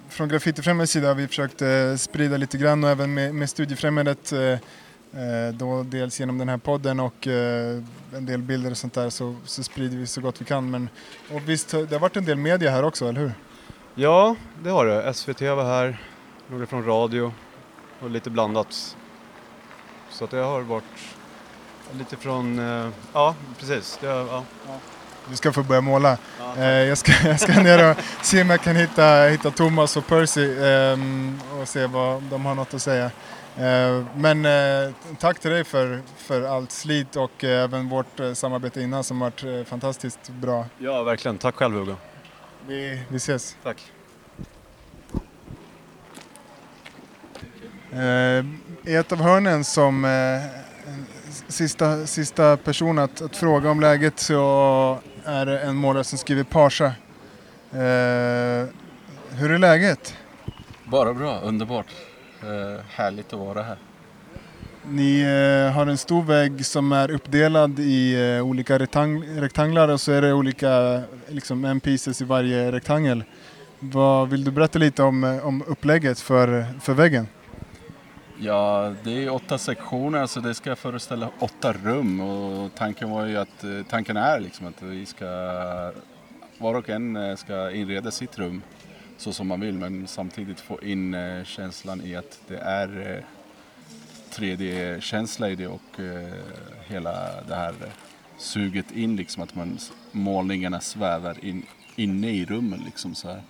från Graffitifrämjandets sida har vi försökt eh, sprida lite grann och även med, med Studiefrämjandet eh, eh, då dels genom den här podden och eh, en del bilder och sånt där så, så sprider vi så gott vi kan. Men, och visst, det har varit en del media här också, eller hur? Ja, det har det. SVT var här, några från radio och lite blandat. Så att det har varit lite från, eh, ja precis. Det, ja. Du ska få börja måla. Eh, jag, ska, jag ska ner och se om jag kan hitta, hitta Thomas och Percy ehm, och se vad de har något att säga. Eh, Men tack till dig för, för allt slit och även vårt samarbete innan som varit fantastiskt bra. Ja, verkligen. Tack själv Hugo. Vi, vi ses. Tack. I ett av hörnen som eh, sista, sista person att, att fråga om läget så är det en målare som skriver Parsa. Eh, hur är läget? Bara bra, underbart. Eh, härligt att vara här. Ni eh, har en stor vägg som är uppdelad i eh, olika rektang- rektanglar och så är det olika liksom, en pieces i varje rektangel. Vad Vill du berätta lite om, eh, om upplägget för, för väggen? Ja, det är åtta sektioner så det ska föreställa åtta rum och tanken var ju att, eh, tanken är liksom att vi ska, var och en eh, ska inreda sitt rum så som man vill men samtidigt få in eh, känslan i att det är 3D-känsla i det och hela det här suget in liksom att man, målningarna svävar in, inne i rummen liksom så här.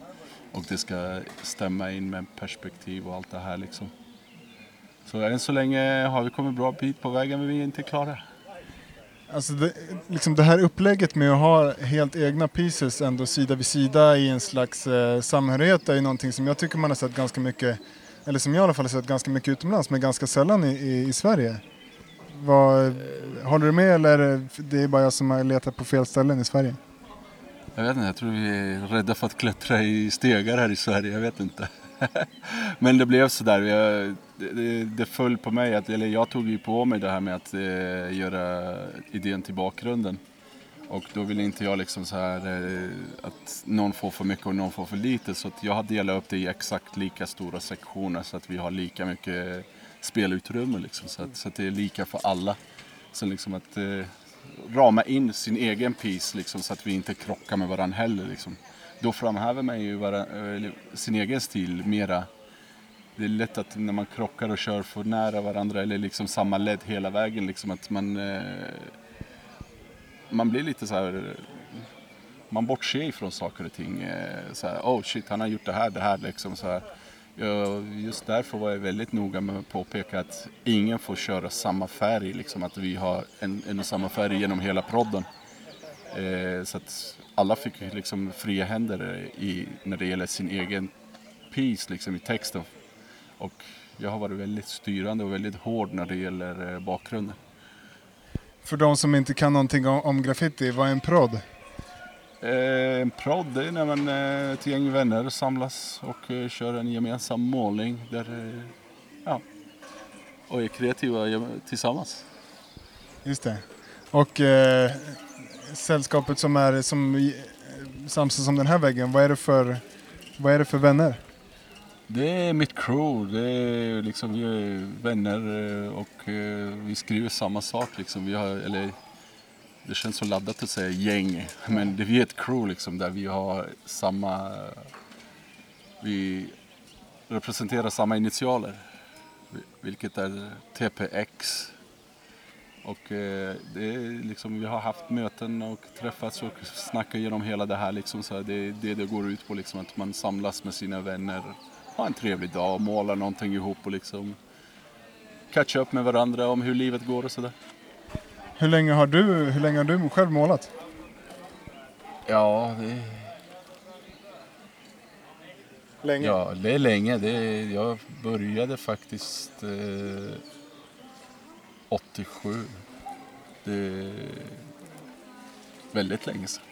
Och det ska stämma in med perspektiv och allt det här liksom. Så än så länge har vi kommit bra bit på vägen men vi är inte klara. Alltså det, liksom det här upplägget med att ha helt egna pieces ändå sida vid sida i en slags eh, samhörighet är ju någonting som jag tycker man har sett ganska mycket, eller som jag i alla fall har sett ganska mycket utomlands men ganska sällan i, i, i Sverige. Vad, håller du med eller är det, är bara jag som har letat på fel ställen i Sverige? Jag vet inte, jag tror vi är rädda för att klättra i stegar här i Sverige, jag vet inte. *laughs* Men det blev sådär, jag, det, det, föll på mig, att, eller jag tog ju på mig det här med att eh, göra idén till bakgrunden. Och då ville inte jag liksom så här eh, att någon får för mycket och någon får för lite. Så att jag har delat upp det i exakt lika stora sektioner så att vi har lika mycket spelutrymme liksom. Så att, så att det är lika för alla. Så liksom att eh, rama in sin egen piece liksom, så att vi inte krockar med varandra heller. Liksom. Då framhäver man ju vara, eh, sin egen stil mera. Det är lätt att när man krockar och kör för nära varandra eller liksom samma led hela vägen liksom att man eh, man blir lite så här man bortser ifrån saker och ting. eh, Så här, oh shit, han har gjort det här, det här liksom så här. Just därför var jag väldigt noga med att påpeka att ingen får köra samma färg, liksom att vi har en, en och samma färg genom hela prodden. Eh, så att alla fick liksom fria händer i, när det gäller sin egen piece liksom i texten. Och jag har varit väldigt styrande och väldigt hård när det gäller eh, bakgrunden. För de som inte kan någonting om, om graffiti, vad är en prod? Eh, en prodd det är när man, eh, ett gäng vänner samlas och eh, kör en gemensam målning där, eh, ja, och är kreativa tillsammans. Just det. Och eh, sällskapet som är som eh, samsas om den här väggen, vad är det för, vad är det för vänner? Det är mitt crew, det är liksom, vi är vänner eh, och eh, vi skriver samma sak liksom. Vi har, eller, det känns så laddat att säga gäng, men det, vi är ett crew liksom där vi har samma, vi representerar samma initialer, vilket är TPX. Och eh, det är liksom, vi har haft möten och träffats och snackat igenom hela det här liksom. Så här, det är det det går ut på liksom, att man samlas med sina vänner, har en trevlig dag, målar någonting ihop och liksom catcha upp med varandra om hur livet går och sådär. Hur länge har du, hur länge har du själv målat? Ja, det... Länge? Ja, det är länge. Det är, jag började faktiskt eh, 87. Det är väldigt länge sedan.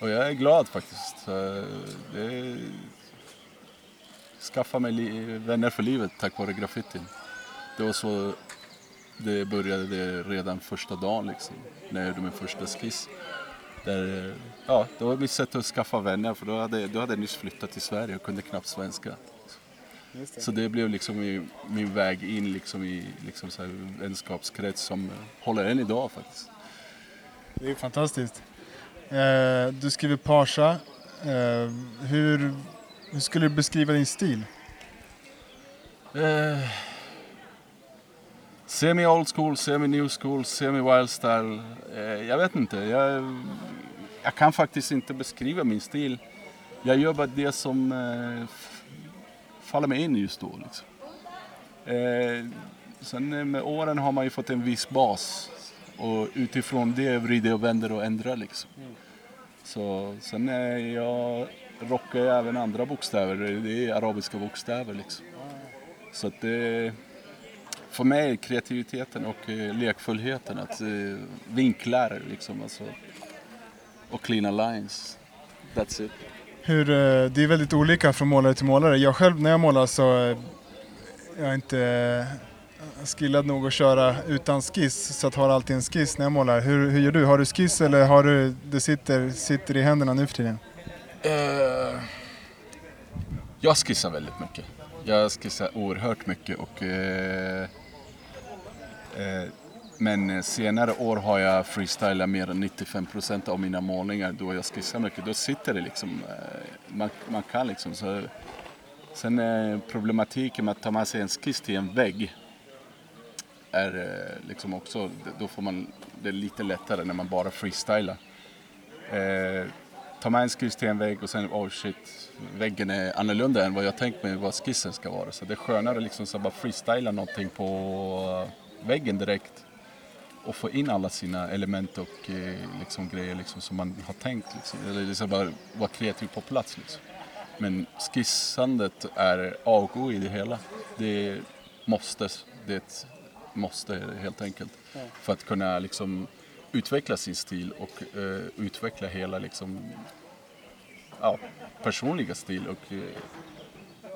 Och jag är glad faktiskt. Eh, Det skaffa mig li- vänner för livet tack vare graffitin. Det var så det började det redan första dagen liksom, när jag gjorde min första skiss. Där, eh, ja, det var mitt sätt att skaffa vänner för då hade, då hade jag nyss flyttat till Sverige och kunde knappt svenska. Det. Så det blev liksom min, min väg in liksom i liksom så här vänskapskrets som håller än idag faktiskt. Det är fantastiskt. Eh, du skriver Parsa. Eh, hur, hur skulle du beskriva din stil? Eh, semi old school, semi new school, semi wild style. Eh, jag vet inte. Jag, jag kan faktiskt inte beskriva min stil. Jag gör bara det som eh, faller mig in just då. Liksom. Eh, sen eh, med åren har man ju fått en viss bas och utifrån det vrider och vänder och ändrar liksom. Så sen är jag rockar jag även andra bokstäver, det är arabiska bokstäver liksom. Så att det, för mig är kreativiteten och lekfullheten, att vinklar liksom alltså, och cleana lines. That's it. Hur, eh, det är väldigt olika från målare till målare. Jag själv när jag målar så eh, jag är inte eh, skillad nog att köra utan skiss så att har alltid en skiss när jag målar. Hur, hur gör du? Har du skiss eller har du det sitter, sitter i händerna nu för tiden? Uh, jag skissar väldigt mycket. Jag skissar oerhört mycket och uh, uh, men eh, senare år har jag freestylat mer än 95% av mina målningar då jag skissar mycket. Då sitter det liksom, eh, man, man kan liksom. Så, sen eh, problematiken med att ta med sig en skiss till en vägg är liksom också, då får man det är lite lättare när man bara freestylar. Eh, ta med en skiss till en vägg och sen, oh shit, väggen är annorlunda än vad jag tänkt mig vad skissen ska vara. Så det är skönare liksom så bara freestyla någonting på väggen direkt och få in alla sina element och eh, liksom grejer liksom som man har tänkt. Liksom. Eller liksom bara vara kreativ på plats. Liksom. Men skissandet är A och O i det hela. Det måste, det är ett måste helt enkelt. För att kunna liksom utveckla sin stil och eh, utveckla hela liksom, ja, personliga stil och eh,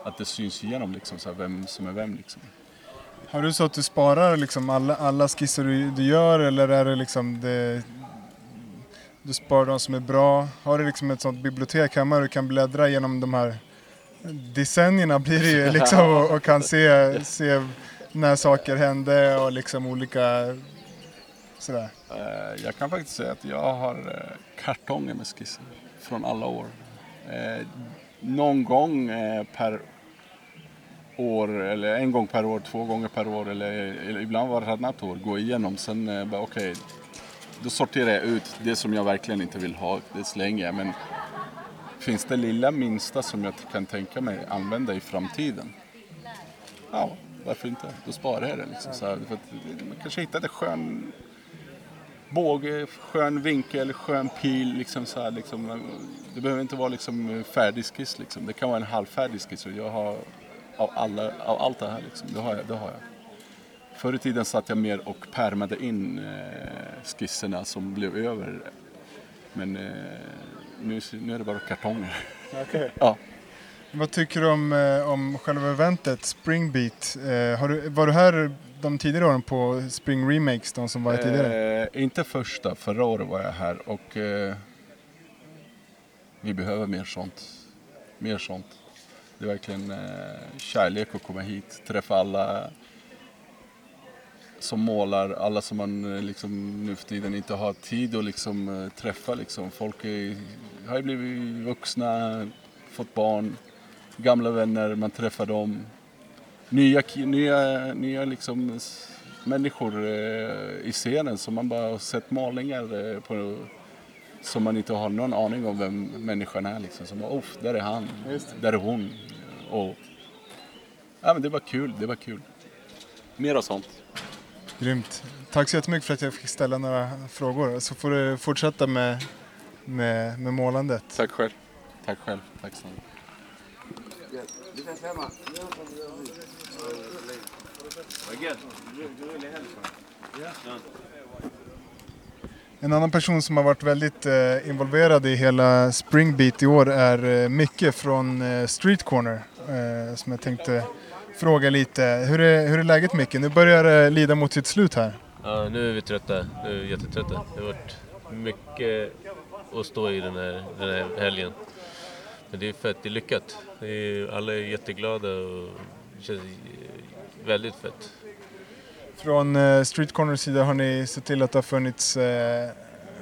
att det syns igenom liksom, så här, vem som är vem. Liksom. Har du så att du sparar liksom alla, alla skisser du, du gör eller är det liksom det, du sparar de som är bra? Har du liksom ett sånt bibliotek hemma där du kan bläddra genom de här decennierna blir det ju *laughs* liksom och, och kan se, se när saker hände och liksom olika sådär. Eh, Jag kan faktiskt säga att jag har eh, kartonger med skisser från alla år. Eh, Någon gång per år, eller en gång per år, två gånger per år eller, eller ibland varannat år gå igenom. Sen okej, bara okej, då sorterar jag ut det som jag verkligen inte vill ha, det slänger jag. Men finns det lilla minsta som jag kan tänka mig använda i framtiden? Ja, varför inte? Då sparar jag det. Liksom, så här, för att man kanske hittar en skön båge, skön vinkel, skön pil. Liksom, så här, liksom, det behöver inte vara liksom, färdig skiss. Liksom. Det kan vara en halvfärdig skiss. Och jag har av, alla, av allt det här. Liksom. Det, har jag, det har jag. Förr i tiden satt jag mer och pärmade in eh, skisserna som blev över. Men eh, nu, nu är det bara kartonger. Okej. *laughs* Ja. Vad tycker du om, eh, om själva eventet Springbeat? Eh, har du, var du här de tidigare åren på Spring Remakes, de som var här tidigare? Eh, inte första, förra året var jag här och eh, vi behöver mer sånt. Mer sånt. Det är verkligen eh, kärlek att komma hit, träffa alla som målar, alla som man eh, liksom nu för tiden inte har tid att liksom, eh, träffa. Liksom. Folk är, har ju blivit vuxna, fått barn, gamla vänner, man träffar dem. Nya, nya, nya liksom, människor eh, i scenen som man bara har sett målningar eh, på som man inte har någon aning om vem människan är. Liksom. Som Off, där är han, där är hon. Och, ja, men det var kul, det var kul. Mer av sånt. Grymt. Tack så jättemycket för att jag fick ställa några frågor. Så får du fortsätta med, med, med målandet. Tack själv. Tack själv. Tack så mycket. En annan person som har varit väldigt eh, involverad i hela Springbeat i år är eh, Micke från eh, Street Corner. Eh, som jag tänkte fråga lite. Hur är, hur är läget Micke? Nu börjar det lida mot sitt slut här. Ja, nu är vi trötta. Nu är vi jättetrötta. Det har varit mycket att stå i den här, den här helgen. Men det är fett, det är lyckat. Det är, alla är jätteglada och det känns väldigt fett. Från eh, Street Corners sida har ni sett till att det har funnits eh,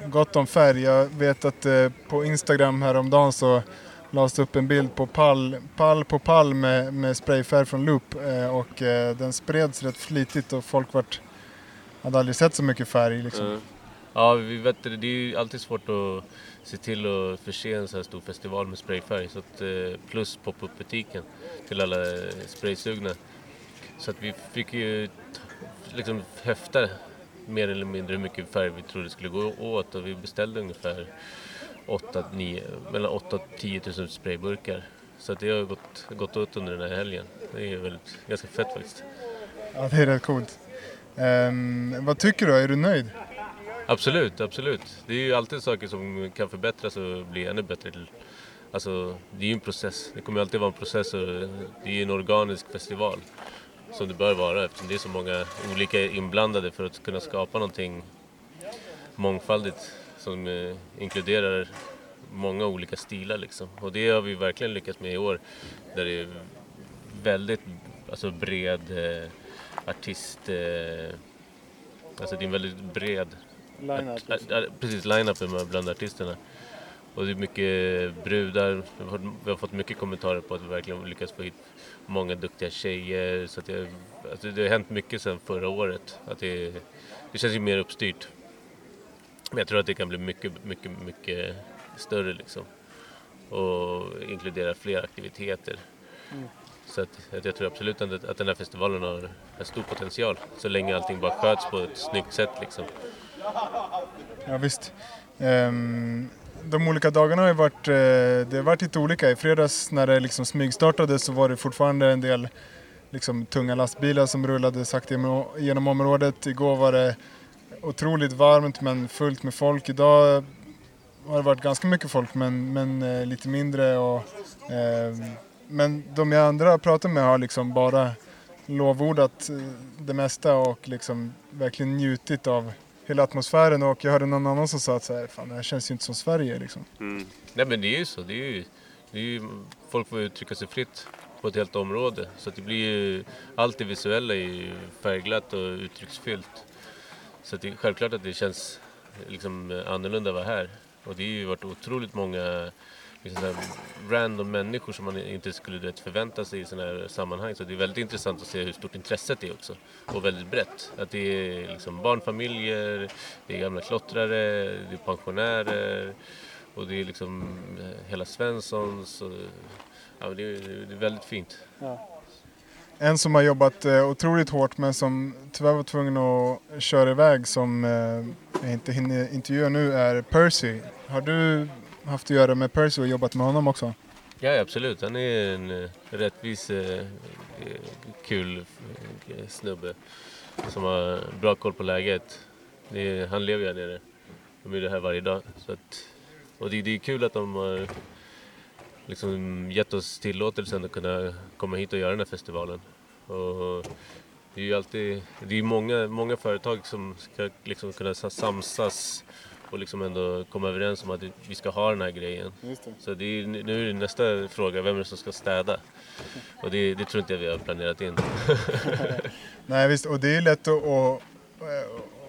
gott om färg. Jag vet att eh, på Instagram häromdagen så lades det upp en bild på pall, pall på pall med, med sprayfärg från Loop eh, och eh, den spreds rätt flitigt och folk vart, hade aldrig sett så mycket färg. Liksom. Ja. Ja, vi vet det. Det är ju alltid svårt att se till att förse en så här stor festival med sprayfärg. Så att, eh, plus pop-up butiken till alla spraysugna. Så att vi fick ju liksom höfta mer eller mindre hur mycket färg vi trodde skulle gå åt och vi beställde ungefär 8, 9, mellan 8 och 10 000 sprayburkar. Så det har gått, gått åt under den här helgen. Det är väldigt, ganska fett faktiskt. Ja, det är rätt coolt. Ehm, vad tycker du? Är du nöjd? Absolut, absolut. Det är ju alltid saker som kan förbättras och bli ännu bättre. Alltså, det är ju en process. Det kommer alltid vara en process och det är ju en organisk festival. Som det bör vara eftersom det är så många olika inblandade för att kunna skapa någonting mångfaldigt som eh, inkluderar många olika stilar liksom. Och det har vi verkligen lyckats med i år. Där det är väldigt alltså, bred eh, artist... Eh, alltså det är en väldigt bred Line-up, art- precis, line-upen med bland artisterna. Och det är mycket brudar. Vi har, fått, vi har fått mycket kommentarer på att vi verkligen lyckats få hit många duktiga tjejer. Så att det, alltså det har hänt mycket sedan förra året. Att det, det känns ju mer uppstyrt. Men jag tror att det kan bli mycket, mycket, mycket större liksom. Och inkludera fler aktiviteter. Mm. Så att, att jag tror absolut att, att den här festivalen har en stor potential. Så länge allting bara sköts på ett snyggt sätt liksom. Ja, visst. Ehm, de olika dagarna har ju varit, eh, det har varit lite olika. I fredags när det liksom smygstartade så var det fortfarande en del liksom, tunga lastbilar som rullade sakta genom- genom området. Igår var det otroligt varmt men fullt med folk. Idag har det varit ganska mycket folk men, men eh, lite mindre. Och, eh, men de jag andra har pratat med har liksom bara lovordat eh, det mesta och liksom verkligen njutit av hela atmosfären och jag hörde någon annan som sa att så här, fan det här känns ju inte som Sverige liksom. Nej men det är ju så. Det är ju, det är ju, folk får uttrycka sig fritt på ett helt område. Så att det blir ju, allt det visuella är ju färgglatt och uttrycksfyllt. Så att det är självklart att det känns liksom annorlunda att vara här. Och det har ju varit otroligt många liksom så här random människor som man inte skulle vet, förvänta sig i sådana här sammanhang. Så det är väldigt intressant att se hur stort intresset är också. Och väldigt brett. Att det är liksom barnfamiljer, det är gamla klottrare, det är pensionärer och det är liksom eh, hela Svenssons. Och, ja, det, är, det är väldigt fint. En som har jobbat eh, otroligt hårt men som tyvärr var tvungen att köra iväg som eh, jag inte hinner intervjua nu är Percy. Har du haft att göra med Percy och jobbat med honom också? Ja, absolut. Han är en eh, rättvis, eh, eh, kul snubbe som har bra koll på läget. Är, han lever ju här nere. De är det här varje dag. Så att, och det, det är kul att de har liksom gett oss tillåtelsen att kunna komma hit och göra den här festivalen. Och det är ju alltid, det är många, många företag som ska liksom kunna samsas och liksom ändå komma överens om att vi ska ha den här grejen. Det. Så det är, nu är det nästa fråga, vem är det som ska städa? Och det, det tror inte jag vi har planerat in. *laughs* Nej visst, och det är lätt att, att,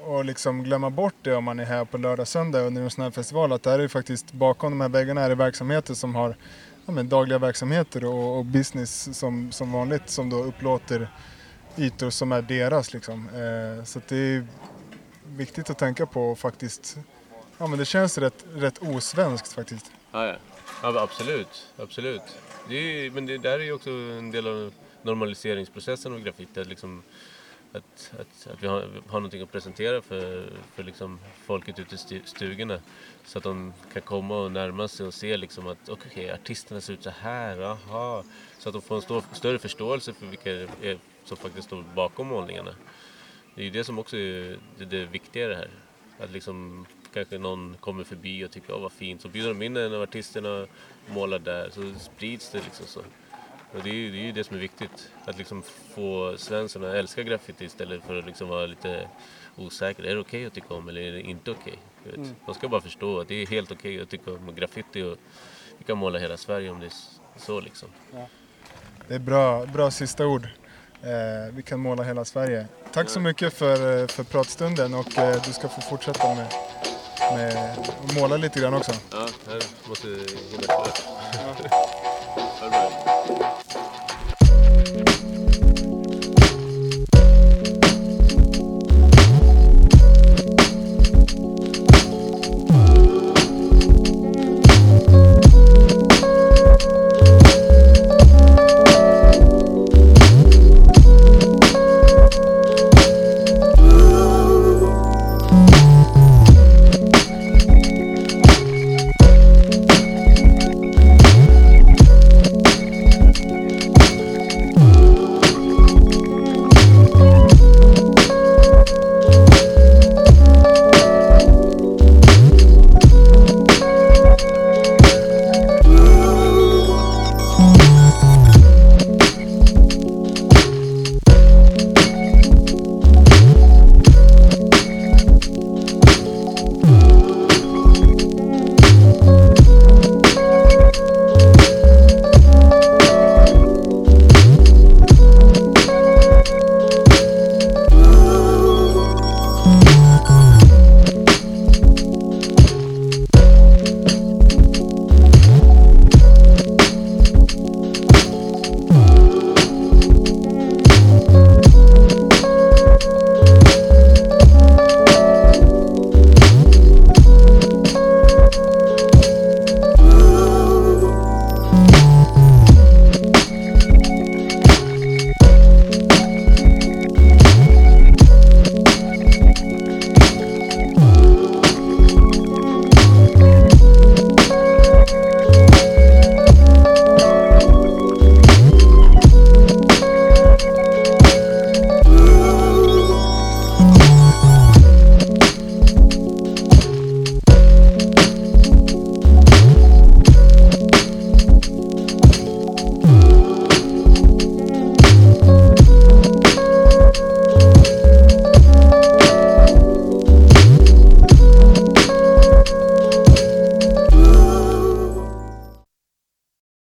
att liksom glömma bort det om man är här på lördag söndag under en sån här festival. Att det här är faktiskt bakom de här väggarna är det verksamheter som har ja, men, dagliga verksamheter och, och business som, som vanligt som då upplåter ytor som är deras. Liksom. Eh, så det är viktigt att tänka på och faktiskt, ja men det känns rätt, rätt osvenskt faktiskt. Ja, ja. ja absolut. absolut. Det är, men det där är ju också en del av normaliseringsprocessen av graffiti. Att, liksom, att, att, att vi har, har någonting att presentera för, för liksom folket ute i stu- stugorna. Så att de kan komma och närma sig och se liksom att okej, artisterna ser ut så här, aha. Så att de får en stor, större förståelse för vilka är som faktiskt står bakom målningarna. Det är ju det som också är det, det viktiga i det här. Att liksom kanske någon kommer förbi och tycker åh vad fint. Så bjuder de in en av artisterna och målar där. Så sprids det liksom så. Och det är ju det, är ju det som är viktigt. Att liksom få Svensson att älska graffiti istället för att liksom vara lite osäker. Är det okej att tycka om eller är det inte okej? Vet. Mm. De ska bara förstå att det är helt okej att tycka om graffiti och vi kan måla hela Sverige om det är så liksom. Det är bra, bra sista ord. Eh, vi kan måla hela Sverige. Tack så mycket för, eh, för pratstunden och eh, du ska få fortsätta med, med måla lite grann också. Ja, jag måste klart. *laughs* Ha det bra.